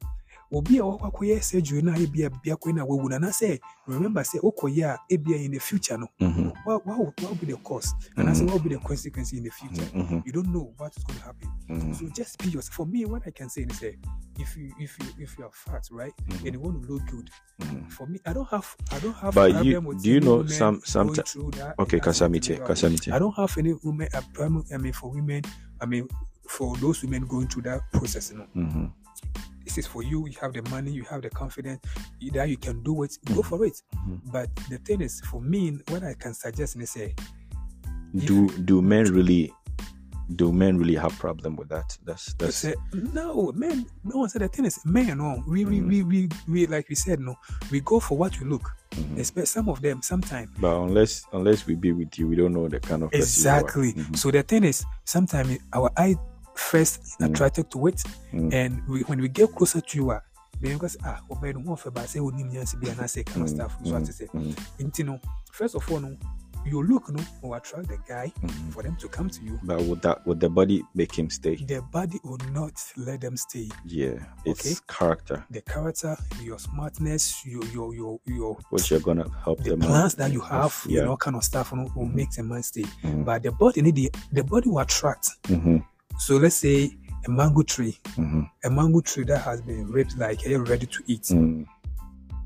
obi a wakɔyɛ surgery ebi a bia kɔyɛ na wawu na na sɛ remember say okɔyɛ a ebi in the future no, Mhm. what what will, what will be the cost and I say Mhm. what will be the consequence in the future. Mhm. You don't know what is going to happen. Mhm. So just be yourself. For me, what I can say is say, if you if you if you are fat, right, Mhm. and you want to look good, Mhm. for me, I don't have I don't have. But you- do you know some- some that, Okay, Kasamite, Kasamite. I don't have any women. I mean, for women, I mean, for those women going through that process, you know, Mhm. This is for you. You have the money, you have the confidence, that you can do it, go for it. Mhm. But the thing is, for me, what I can suggest is say, Do do men really do men really have problem with that? That's that's say, no, man. No one said the thing is, man, no. We, we, Mm. we, we, we, like we said, no. We go for what you look. Mhm. Expect some of them, sometimes. but unless unless we be with you, we don't know the kind of person you are. Exactly. Mhm. So the thing is, sometimes our eye first Mm. attracted to it, Mm. and we, when we get closer to you, ah, because ah, obey no one for say we need to be and say kind of Mm, stuff. So I mm, to say, mm, you know, first of all, no, your look, no, will attract the guy mhm. for them to come to you. But would that would the body make him stay? The body will not let them stay. Yeah, it's Okay. character. The character, your smartness, your your your your What you're gonna help the them out plans that you have, you Yeah. know, kind of stuff, you know, will Mhm. make the man stay. Mhm. But the body need the, the body will attract. So let's say a mango tree, Mhm. a mango tree that has been ripped like ready to eat. Mhm.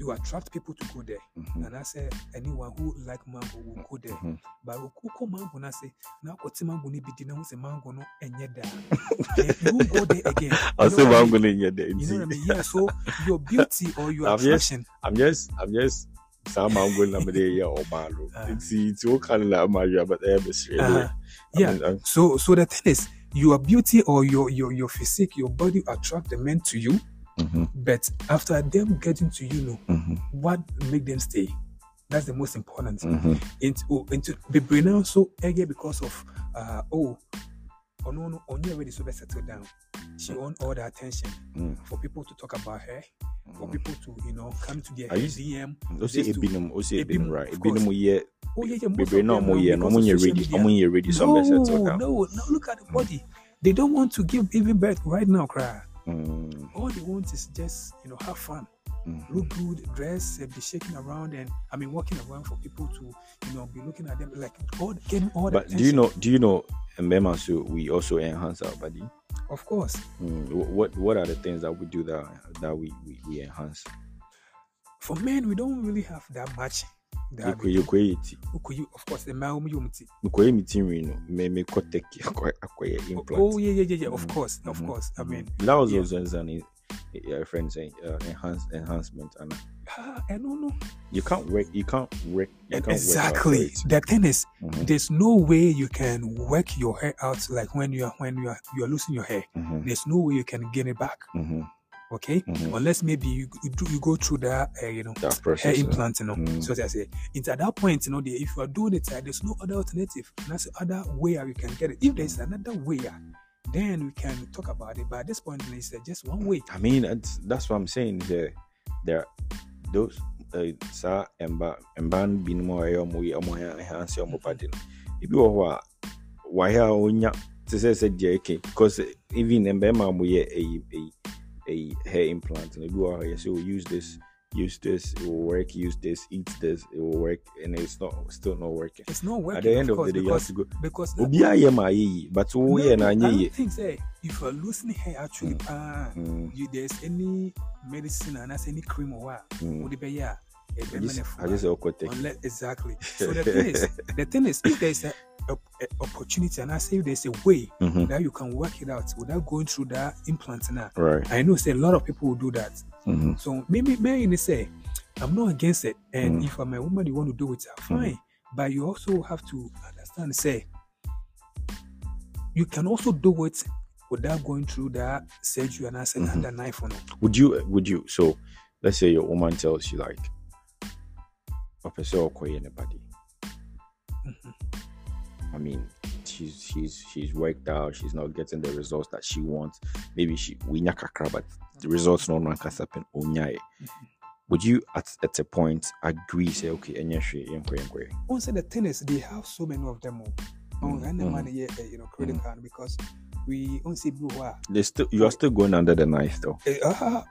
You attract people to go there. Mhm. And I say anyone who like mango will go there. Mhm. But who mango na say now kote mango ni bidi na who say mango no enye. Then you go there again. I say mango what I I'm mean? gonna get the You know what I mean? Yeah. So your beauty or your I'm attraction. I'm just I'm just some to be here or malo. Uh. It's it's all kind of like my but I am Uh-huh. Yeah. So so the thing is, your beauty or your your your physique, your body attract the men to you. Mm-hmm. But after them getting to you, know mm-hmm. what make them stay. That's the most important. Into mm-hmm. oh, into be now so again because of uh oh oh no no on already so better settle down. She want all the attention Mm. for people to talk about her, for people to you know come to their Are you- DM. Ose just to- ebinom, ose Ebinom, ebinom, right? Ebinom ye, Oh yeah, yeah. most bebre of na them omo now ye, no omo ye ready, media. omo ye ready, some no, be settle down. no, no. Look at the body. They don't want to give even birth right now, cry. Mm, All they want is just you know have fun, mm, look good, dress, uh, be shaking around, and I mean walking around for people to you know be looking at them like all getting all the But do you know? Do you know? So we also enhance our body. Of course, Mm, what What are the things that we do that that we we, we enhance? for men we don't really have that much. That we Yekwe yekwe iti, of course, the man who you meet. no me me kotek akwa akwa implant. Oh yeah, yeah, yeah, yeah. Of Mm, course, of mhm, course. I mean, that was yeah. also an uh, friend saying uh, enhance enhancement, and ah, I don't know you can't work. You can't work. You can't work exactly. for. The thing is, Mhm, there's no way you can work your hair out like when you are when you are you are losing your hair. mhm, There's no way you can gain it back. mhm, Okay, mhm. unless maybe you you, do, you go through that uh, you know That hair process. uh, implant. You know, Mm. so as I say, it's at that point you know the, if you are doing it, uh, there's no other alternative. And that's the other way you can get it. If there's another way, uh, then we can talk about it. But at this point, it's just one way. I mean, that's what I'm saying. There, there, those uh, sa emba emba bi no mu a ɛyɛ ɔmo yɛ ɔmo enhance ɔmo body no. Ebi wɔ hɔ a wayɛ a onya te sɛ sɛ deɛ ɛke because even mbɛrima a mo yɛ ɛyi ɛyi ɛyi hair implant no ebi wɔ hɔ o use this use this it will work use this eat this it will work and it's not still not working. It's not working. At the end of course, the day, you have because to go. because Obi ma ayɛ but No, I don't think say if you're losing hair actually, Mm. ah, Mm, you there's any medicine and that's any cream or what mm. would it be yeah. a I just. I just ɔkɔtɛ. Unless, exactly. So the thing is, the thing is, if there's a, a, a opportunity, and I say there's a way Mhm. that you can work it out without going through that implant now, Right. I know say a lot of people will do that. Mhm. So maybe may maybe say, I'm not against it, and Mm. if I'm a woman, you want to do it, uh, fine. But you also have to understand, say, you can also do it without going through that surgery and said Mhm. under knife on it. would you would you so let's say your woman tells you like "Ọpẹ sẹ ọkọ yẹ ne body Mhm. i mean she's she's she's worked out she's not getting the results that she wants maybe she we nya but results no no ankasa pen onya yɛ. would you at, at a point agree say okay ɛnyɛ hwee yɛnkɔ yɛnkɔ yɛ Also, the tennis they have so many of them. Oh, Mm, and the mm. money, yeah, you know, credit card because we only see blue. Wow. they still you are still going under the knife though Uh,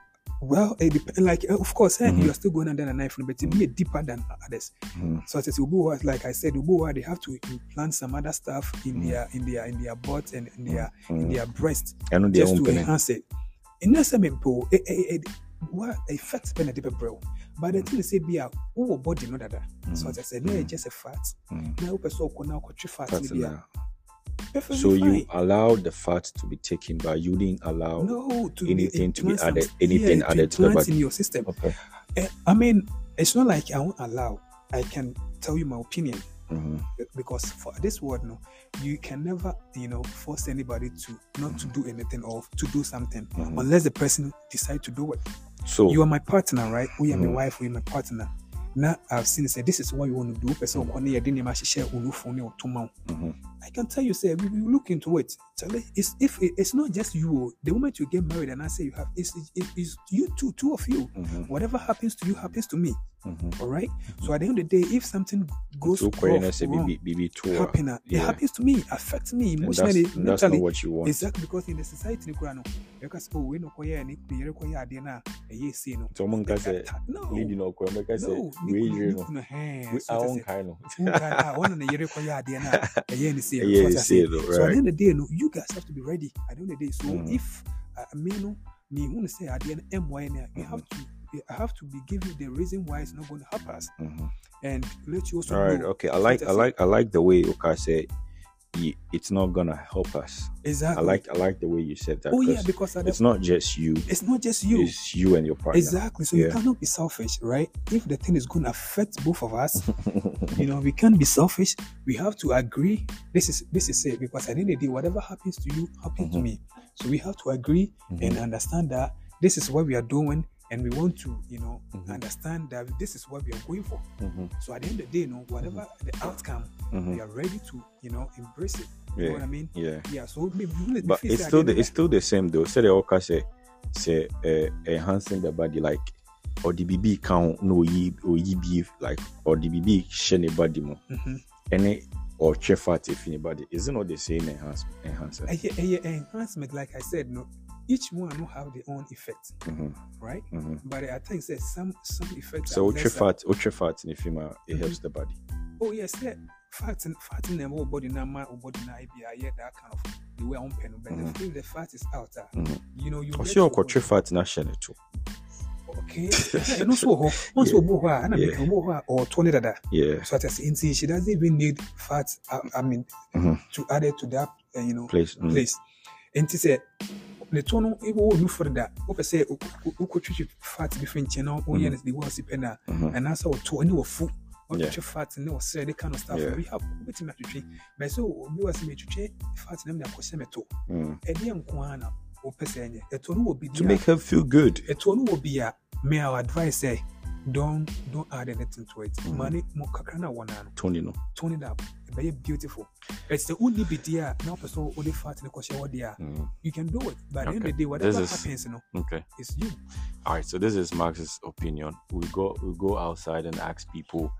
well, it depends. Like, uh, of course, eh, Mhm. you are still going under the knife, but it be deeper than others. Mhm. So, as Ubu like I said, Ubu they have to implant some other stuff in Mm. their in their in their butt and in their in Mm. their breast ɛno deɛ just to wompene enhance it. In that same people, it, it, it, what affects pen a deeper bro. But the thing is, say, be a whole body, no that. So, mm. as I said, no, just a fat. Mm. Now, person ko na ko fat That's ni a enough. perfectly so you allow the fat to be taken but you didn't allow no to anything to be added- anything yeah, added to the implant body. in your system. okay Eh, I mean, it's not like I won't allow. I can tell you my opinion. Mhm. because for this word no you can never you know force anybody to not to do anything or to do something Mhm. unless the person decide to do it So you are my partner right we are my Mhm. wife we are my partner now i've seen say this is what you want to do person mm -hmm. yɛde nneɛma hyehyɛ onufo ne ɔtoma wo mhm, I can tell you, say, we will look into it. It's if it, it's not just you. oh, The moment you get married, and I say you have, it's, it's, it's you two, two of you. mhm, Whatever happens to you happens to me. Mhm. All right. So at the end of the day, if something goes off, wrong, tour. happen, uh, it happens to me, affects me And that's, emotionally, that's not what you want. Exactly because in the society, no, because oh, we no koye ni ni yere koye ade na eye say no. So say no, lead no ko make say no, we you no, hey, We own kind of. Unka one na yere koye ade na eye ni say. Yeah, so you I say though, So at the end of the day, no, you guys have to be ready. At the end of the day, so Mm. if uh, me no, me who say at the end, MY, we Mhm. have to. I have to be giving the reason why it's not going to help us, Mhm. and let you also All right, okay. I like I like I like the way Oka said it's not gonna help us. Exactly. I like I like the way you said that. oh yeah, 'cause because it's not just you. it's not just you. It's you and your partner. Exactly. So you cannot be selfish, right? If the thing is going to affect both of us, you know, we can't be selfish. We have to agree. This is this is it because at the end of the day, whatever happens to you happens to Mhm. me. So we have to agree and Mhm. understand that this is what we are doing, and we want to, you know, Mhm. understand that this is what we are going for. Mhm. So at the end of the day, you know, whatever the outcome, Mhm. we are ready to, you know, embrace it. You know Yeah. what I mean? Yeah. Yeah. So maybe we will But it's still the, it's still the same though. Say the Oka say say uh, enhancing the body like or the BB count no ye or ye beef like or the BB the body more. hmm Any or chef fat if anybody isn't not the same enhance enhancer. a, a, a enhancement, like I said, no, each one will have their own effect, Mhm. right? Mhm. But I think that some some effects. So ultra fat, ultra fat in the female, it Mhm. helps the body. Oh yes, yeah. Fat and fat in them whole body now, my body now, yeah, that kind of the way I'm pen. But Mhm. if the fat is out, uh, Mhm. you know, you. See your ultra fat in share too. Okay. And also, also, Yeah. and I Yeah. make or twenty dada. Yeah. So that's in she doesn't even need fat. I, I mean, Mhm. to add it to that, uh, you know, Place. mm. place. And to say, the tone even will look for that. What I say, who could treat fat different channel, yeah, the world sipena, Mhm. and that's our to any food. Or Yeah. treat fat no the kind of stuff we have bit me to treat. But so we was me to treat fat and them na to. Mm. And then kwana o pese a tone will be To make her feel good. a tone will be a our advice don't don't add anything to it. Mhm. Money mo kakrana one ano Tony, no. tone it up. Very beautiful. It's the only bit there. Now, person only fat in the question what they are. Mm. You can do it. But at the end of the day, whatever This is- happens, you know, Okay. it's you. All right. So this is Max's opinion. We go we go outside and ask people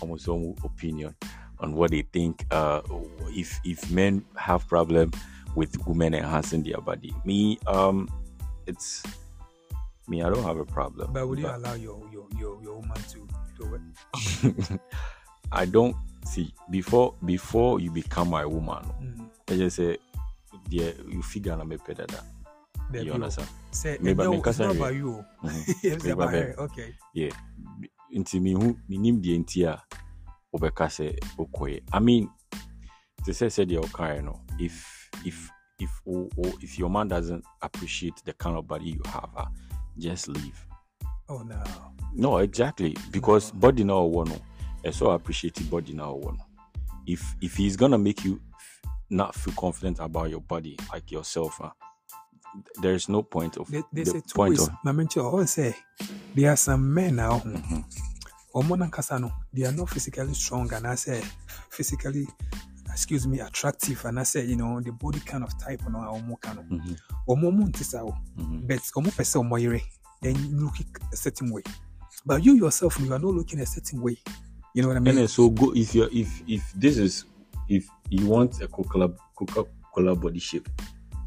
almost own opinion on what they think. Uh, if if men have problem with women enhancing their body. Me, um, it's me. I don't have a problem. But would you but- allow your your your, your woman to do it? I don't see before before you become my woman. Mm. I just say, yeah, you figure I'm a better that. You you understand? Say, Maybe no, I mean, it's not about you. It's about her. Okay. yeah nti mehu menim deɛ nti a wobɛka sɛ wokɔɛ i mean te sɛ sɛdeɛ wokaeɛ no if if if o- o- if your man doesn't appreciate the kind of body you have ah, just leave Oh no. no exactly because No. body na one. no ɛsɛ appreciate body na one. if if he's gonna make you not feel confident about your body like yourself ah, there's no point of They, they the say two point ways. of always say there are some men now. Mhm. No, they are not physically strong and I say physically, excuse me, attractive and I said you know the body kind of type no omo kind of. Mhm, Omo mo ntisa o. mhm. but omo pese omo yere then you look a certain way. But you yourself you are not looking a certain way. You know what i mean? And so go if you if if this is if you want a Coca Coca Cola body shape,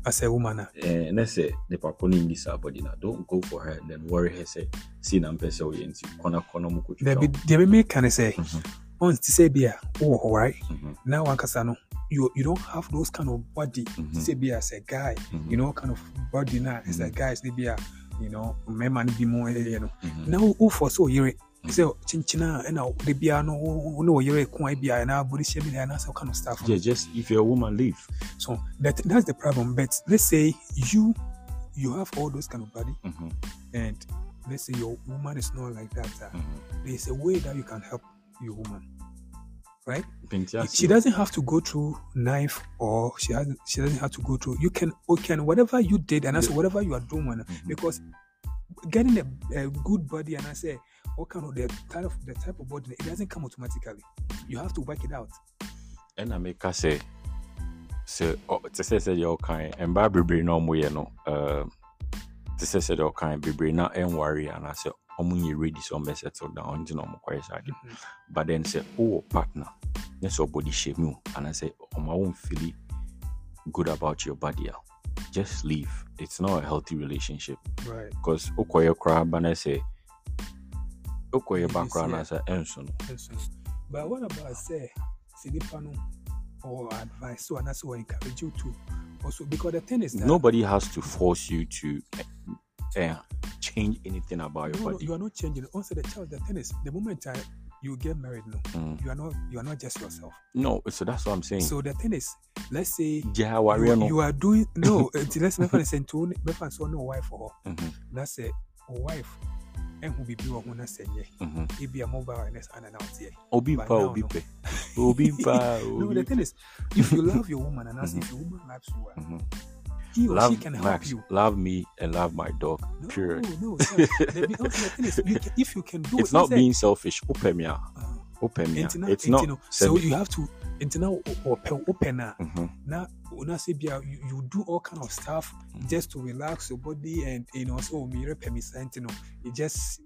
as a woman ah, and let's say the paponi in this body now, don't go for her and then worry her say see na mpese o yenti kona kona muko there be there be me can say Mhm. On to say be oh right Mhm, now one kasa no you you don't have those kind of body Mhm. to say be as a guy mhm, you know kind of body now as a Mhm. guy say be a you know me man be more you know mhm. now who for so yere say chinchina and now bia no no yere kwa bia na body shape and that kind of stuff Yeah, just if you're a woman, leave. So that that's the problem. But let's say you you have all those kind of body, Mhm, and let's say your woman is not like that. uh, there's a way that you can help your woman, right? She doesn't have to go through knife or she has she doesn't have to go through you can you can whatever you did and I say whatever you are doing Mhm. because getting a, a good body and I say what kind of the type of the type of body it doesn't come automatically you have to work it out ɛna meka sɛ sɛ ɔ- te sɛ sɛdeɛ ɔkae mmaa bebree na ɔmoyɛ no um, te sɛ sɛdeɛ ɔkae bebree na ɛnware anaasɛ ɔmo nyɛ ready sɛ ɔmbɛ settle down nti na ɔmo kɔyɛ saa ade Mhm. but then sɛ wowɔ partner ne sɛ ɔbɔde hyɛ mu anaasɛ ɔma wo mfili good about your body a just leave. It's not a healthy relationship. Right. Because wokɔyɛ koraa ba na sɛ wokɔyɛ ba koraa na sɛ ɛnso no. So, but what about say sinipa no or advice so that's what encourage you to also? Because the thing is that nobody has to force you to uh, change anything about your no, no, body. you are not changing also the child the thing is the moment I, you get married no Mm. you are not you are not just yourself No, so that's what I'm saying. so the thing is let's say yeah, you, no. you are doing no let's make say to make so no wife for her Mhm, that's a wife and who be be one na say yeah mhm. it be a mobile awareness and announce here Obi But pa, obi no. obi pa, no obi the thing is if you love your woman and as Mhm. if your woman loves you well, Mhm. He or Love she can help Max, you love me and love my dog. no Period. no sir. the, the, also the thing is you can, if you can do It's it not being selfish. Open me out. uh, Open me na- It's not. no, so you have to na open Mhm, na una you, you do all kind of stuff Mhm. just to relax your body and you know so me me you know it just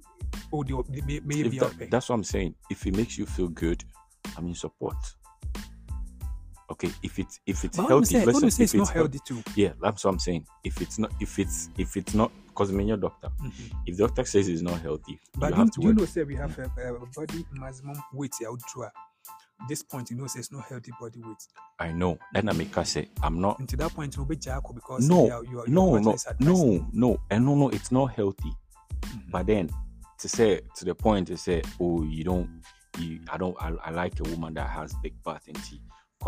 oh the may, may that- that's what I'm saying. If it makes you feel good, I'm in support. Okay, if it's if it's but healthy, say, when listen. you say if it's not healthy, too yeah, that's what I'm saying. If it's not, if it's if it's not, because I'm your doctor. Mhm. If the doctor says it's not healthy, but you you, have to you work. know say we have a, a body maximum weight out through this point you know say it's not healthy body weight I know. Then I make her say, I'm not. until that point you'll be jackal because No, you are, you are, No, no, partner is advising no, no, and no, no. It's not healthy. Mhm. But then to say to the point to say, oh, you don't, you, I don't, I, I like a woman that has big butt and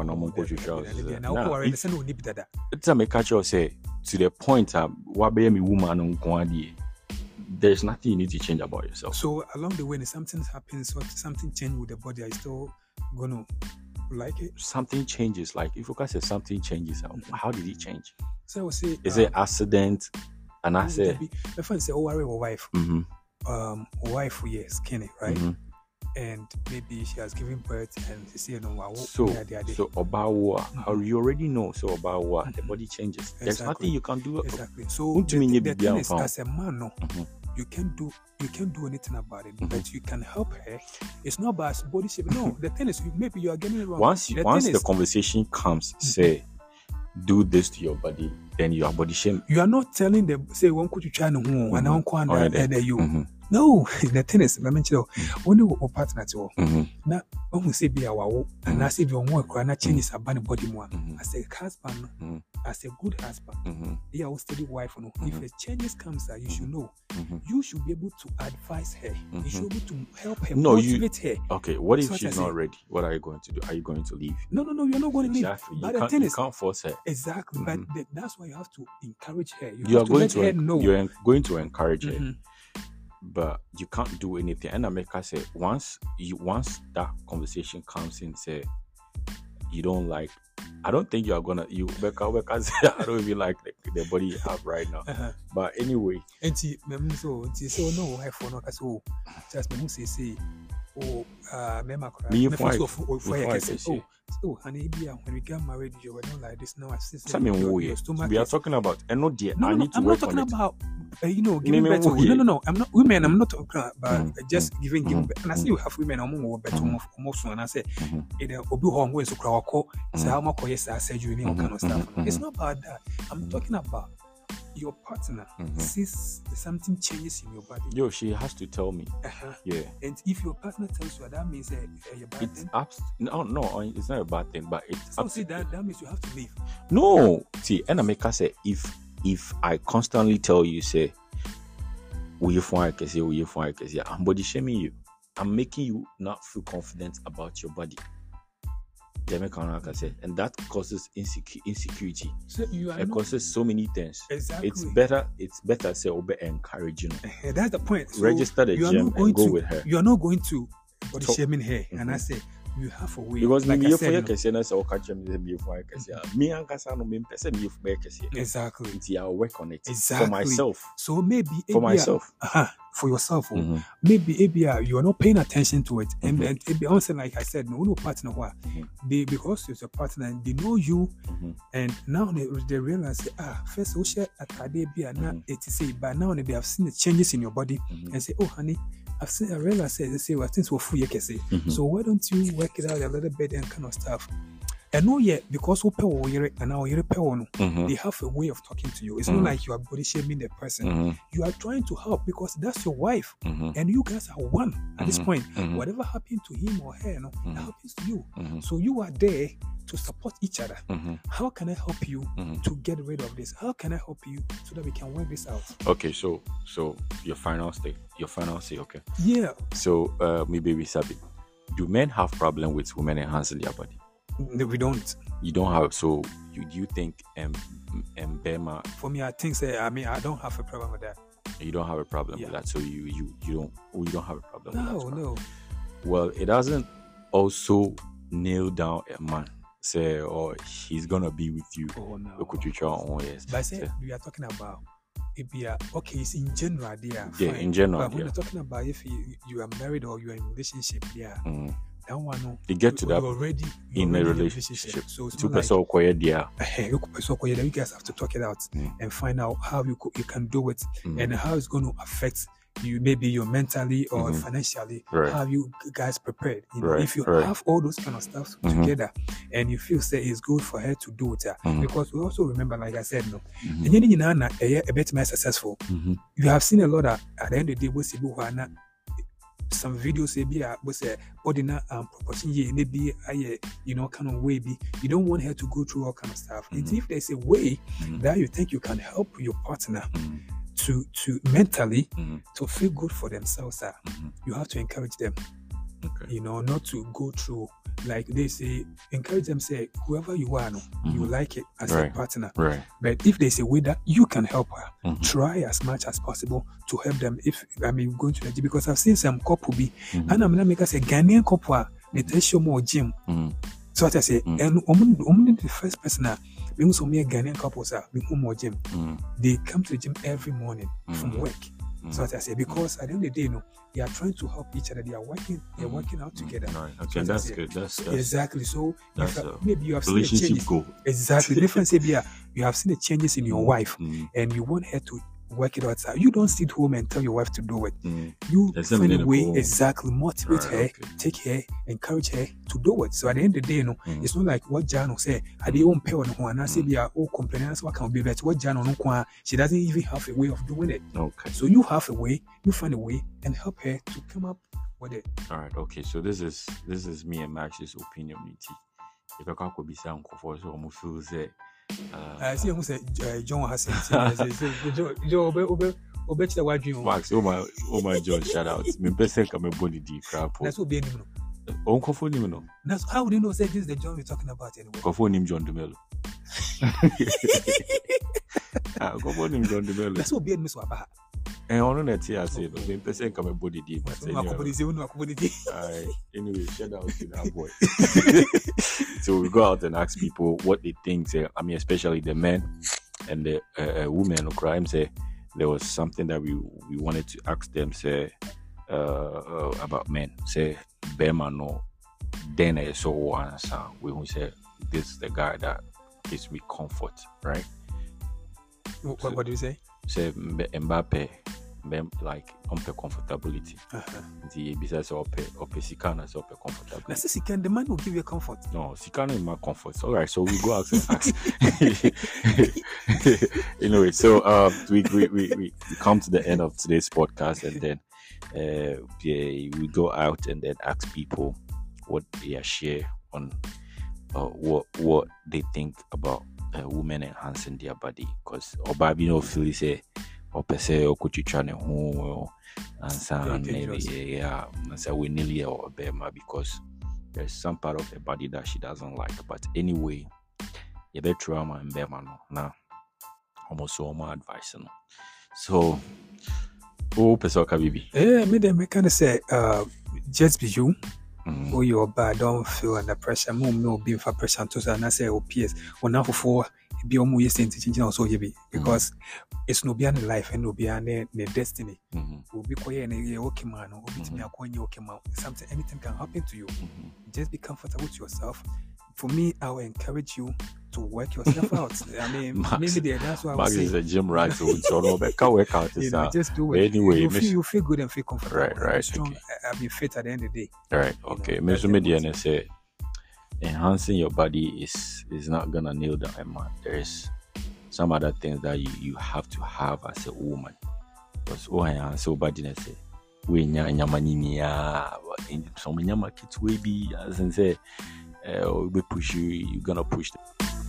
tea. Oh, It's a make her say to the point um, what be me woman on kwadi. There's nothing you need to change about yourself. So along the way, if something happens, or something change with the body, are you still gonna like it? Something changes. Like if you can say something changes, uh, Mhm. how did it change? So I would say, Is uh, it accident? And I say, my friend say, oh, worry, or wife, mm-hmm, um, wife, yeah, skinny, right? mm-hmm. And maybe she has given birth, and she say, you know, wow, So, yeah, they are so Obawa, Mhm. you already know. So Obawa, the Mhm. body changes. There's nothing you can do. exactly. So the, the, the thing is, as a man, no, Mhm. you can't do you can't do anything about it, Mhm. but you can help her. It's not about body shape. No, the thing is, maybe you are getting it wrong. Once you, the once the is, conversation comes, say, do this to your body, then you are body shame. you are not telling them say one could you try no and uncle and Alright then. and you Mhm, no the thing is let me tell you when you partner to mhm, na when say be our wo and I say be on work na changes about body mo mhm, as a husband no, as a good husband mhm, yeah will steady wife no if a changes comes that you should know. You should be able to advise her. You should be able to help her No, you- motivate her. Okay, what if what she's not ready? What are you going to do? Are you going to leave? no no no you're not going to leave. Exactly. You but the can't, thing you can't force her. exactly but Mhm. the, that's why you have to encourage her. You, You are to going let to her en- know. you're en- going to encourage her. Mhm. But you can't do anything. And America said once you once that conversation comes in, say you don't like. I don't think you are gonna you Becca Becca say I don't even like the, the body you have right now. Uh-huh. But anyway, nti mɛmu so nti sɛ ɔno wɔ hɛfoɔ no o just mɛmu seesei o mɛma Me koraa for I- ɔfo me yɛ for I kɛse can o see. oh honey bi when we get married you were not like this now I see say something your, weird. your stomach We are is talking about and not yet. no, I no, no, need to I'm not talking about uh, you know giving birth. to- wo- No, no, no. I'm not women. I'm not talking about Mhm, just giving giving mhm, birth. And I see you have women. I'm more better. More soon. And I say, in a obi home so crowd call. Say how much yes I said you any all kind of Mhm, stuff. mhm, It's mhm. not about that. I'm Mhm. talking about your partner Mhm. sees something changes in your body. Yo, she has to tell me. Uh-huh. Yeah, And if your partner tells you that means uh, uh, you're bad it's thing. abs- no, no, it's not a bad thing, but it's So abs- see that that means you have to leave. No, see, and I America say if if I constantly tell you say, "Will you find I say, will you find I say," I'm body shaming you. I'm making you not feel confident about your body. Jamaican like I said, and that causes insecu- insecurity. So you are It not causes so many things. exactly. It's better. It's better say obey encouraging. Eh, That's the point. So Register the you are gym not going and go to with her. you are not going to body shaming her and I Mhm. say you have a way. because like like I said, you know, na sɛ woka kyerɛ me meyɛfo ayɛ kɛseɛ a me ankasa no mempɛ sɛ meyɛfo bɛyɛ kɛseɛ exactly. nti i'll work on it exactly. for myself So maybe for myself uh for yourself. oh, Mhm. maybe ABR you are not paying attention to it, and ABR also like I said, no, no partner Mhm. they because it's a partner, they know you, Mhm. and now they, they realize ah first we share at ABR now it is but now they have seen the changes in your body Mhm. and say, oh honey. I've seen, I realize say, they say, well, things were full, you can say. So why don't you work it out a little bit and kind of stuff? And no, yet because we pay and now you pay on, Mhm. they have a way of talking to you. It's Mhm. not like you are body shaming the person. Mhm. You are trying to help because that's your wife Mhm. and you guys are one at this Mhm. point. Mhm. Whatever happened to him or her, no, it happens to you. So you are there to support each other. How can I help you to get rid of this? How can I help you so that we can work this out? okay so so your final say your final say okay Yeah, so uh me baby sabi do men have problem with women enhancing their body no, we don't. you don't have so you do you think um um Bema For me, I think say I mean I don't have a problem with that. you don't have a problem Yeah. with that so you you you don't oh, you don't have a problem with No, that no. well it doesn't also nail down a man say oh he's gonna be with you Oh no. Oh yes But I said we are talking about if you are okay, it's in general there. yeah fine. in general But when yeah you're talking about if you, you are married or you are in a relationship, yeah, mm. That one no, you get to that already in a relationship So two like person quiet there you could- so you guys have to talk it out Mm. and find out how you co- you can do it Mm. and how it's going to affect you maybe you're mentally or Mhm. financially Right. how you guys prepared you know, Right, if you right. have all those kind of stuff Mhm. together and you feel say it's good for her to do it uh, Mhm. because we also remember like i said no Mhm. nyinaa na ɛyɛ ɛbɛtumi successful Mhm. you have seen a lot of, at the end of the day some videos ebi a wosɛ ɔde na um, proportion yie ne bi ayɛ you know kind of way bi you don't want her to go through all kind of stuff and Mhm. if there's a way Mhm. that you think you can help your partner Mhm. to to mentally Mhm. to feel good for themselves uh, you have to encourage them okay you know not to go through like they say encourage them say whoever you are no, you Mhm. like it as Right. a partner right but if they say, way that you can help her Mhm. try as much as possible to help them if I mean going to the gym because I've seen some couple be Mhm. and I'm not make us a Ghanaian couple they tell you more gym. Mhm. So what I say Mm. and um, um, the first person we also me Ghanaian couples are more gym. Mhm. They come to the gym every morning from work. So mm. what I say because mm. at the end of the day, you know, they are trying to help each other. They are working. They're Mhm. working out mm. together. Right. Okay, I that's good. That's, so that's exactly. So that's a maybe you have seen the changes. goal. Exactly. Different say, yeah, you have seen the changes in your wife and you want her to work it out. You don't sit home and tell your wife to do it. Mhm. You There's find a way, exactly, motivate Right, her, okay. take her, encourage her to do it. So at the end of the day, you know, Mhm. it's not like what Jan will say, I didn't pay on one, I say, Mm. be a oh, complaining, that's what can be better. What Jan on one, she doesn't even have a way of doing it. Okay. So you have a way, you find a way, and help her to come up with it. All right. Okay. So this is this is me and Max's opinion. If I can't be some for so almost feel. Uh, I see who said uh, John has said, Joe, Joe, Obe, Obe, Obe, Chida, what dream. Max, oh my, oh my John, shout out. Me best come and body deep crap. That's what being him. Uncle for him, no. That's how would you know say this is the John we're talking about anyway? Uncle for him, John Dumelo. Uncle for him, John Dumelo. That's what being Miss Wabaha. And on that, I say, no. Me best come and body deep. but So, anyway. Akubodi, say, no, Akubodi. Alright. Anyway, shout out to that boy. so we go out and ask people what they think. Say, I mean, especially the men and the uh, uh, women who crime. Say there was something that we we wanted to ask them. Say uh, uh, about men. Say Bema no. Then I saw one answer. We say this is the guy that gives me comfort, right? What, what, what do you say? Say Mb- Mbappe, Mbem- like umpe comfortability. Uh-huh. Nti ebisa sɛ ɔpɛ ɔpɛ sika na sɛ ɔpɛ Now, comfortability. can, the man will give you comfort. No, sika no is my comfort. All right, so we go out and ask. anyway, so um, we, we, we, we we come to the end of today's podcast, and then uh, yeah, we go out and then ask people what they share on uh, what what they think about uh, women enhancing their body. Because Obabi no feel say per se okutwitwa ne ho ansa Very na dangerous. yeah, ansa we nearly or bema because there's some part of the body that she doesn't like. But anyway, you better trauma and bema no na almost so more advice no. So oh person bibi. Eh, me them kind of say, uh, just be you, Mm. Oh, you're bad. Don't feel under pressure. Mo no being for pressure to say, and I say, oh, PS. Well, now for be almost yes, in teaching also, you be because it's no beyond life and no beyond the destiny. Be quiet and a okay man, or be me a coin, okay man. Something, anything can happen to you. Mhm. Just be comfortable with yourself. For me, I will encourage you to work yourself out. I mean, Max- maybe there, that's why I Max is a gym rat, so it's all over. Can't work out. you know, just do it. anyway, you feel, you feel good and feel comfortable. Right, right, Strong. okay. I, I'll be fit at the end of the day. Right. You know, Okay. the Media say enhancing your body is is not gonna nail down a man. There's some other things that you, you have to have as a woman. Because oh yeah, so body say we nya nyama nini ya some nyama kits we be as in say uh, we push you You're gonna push them.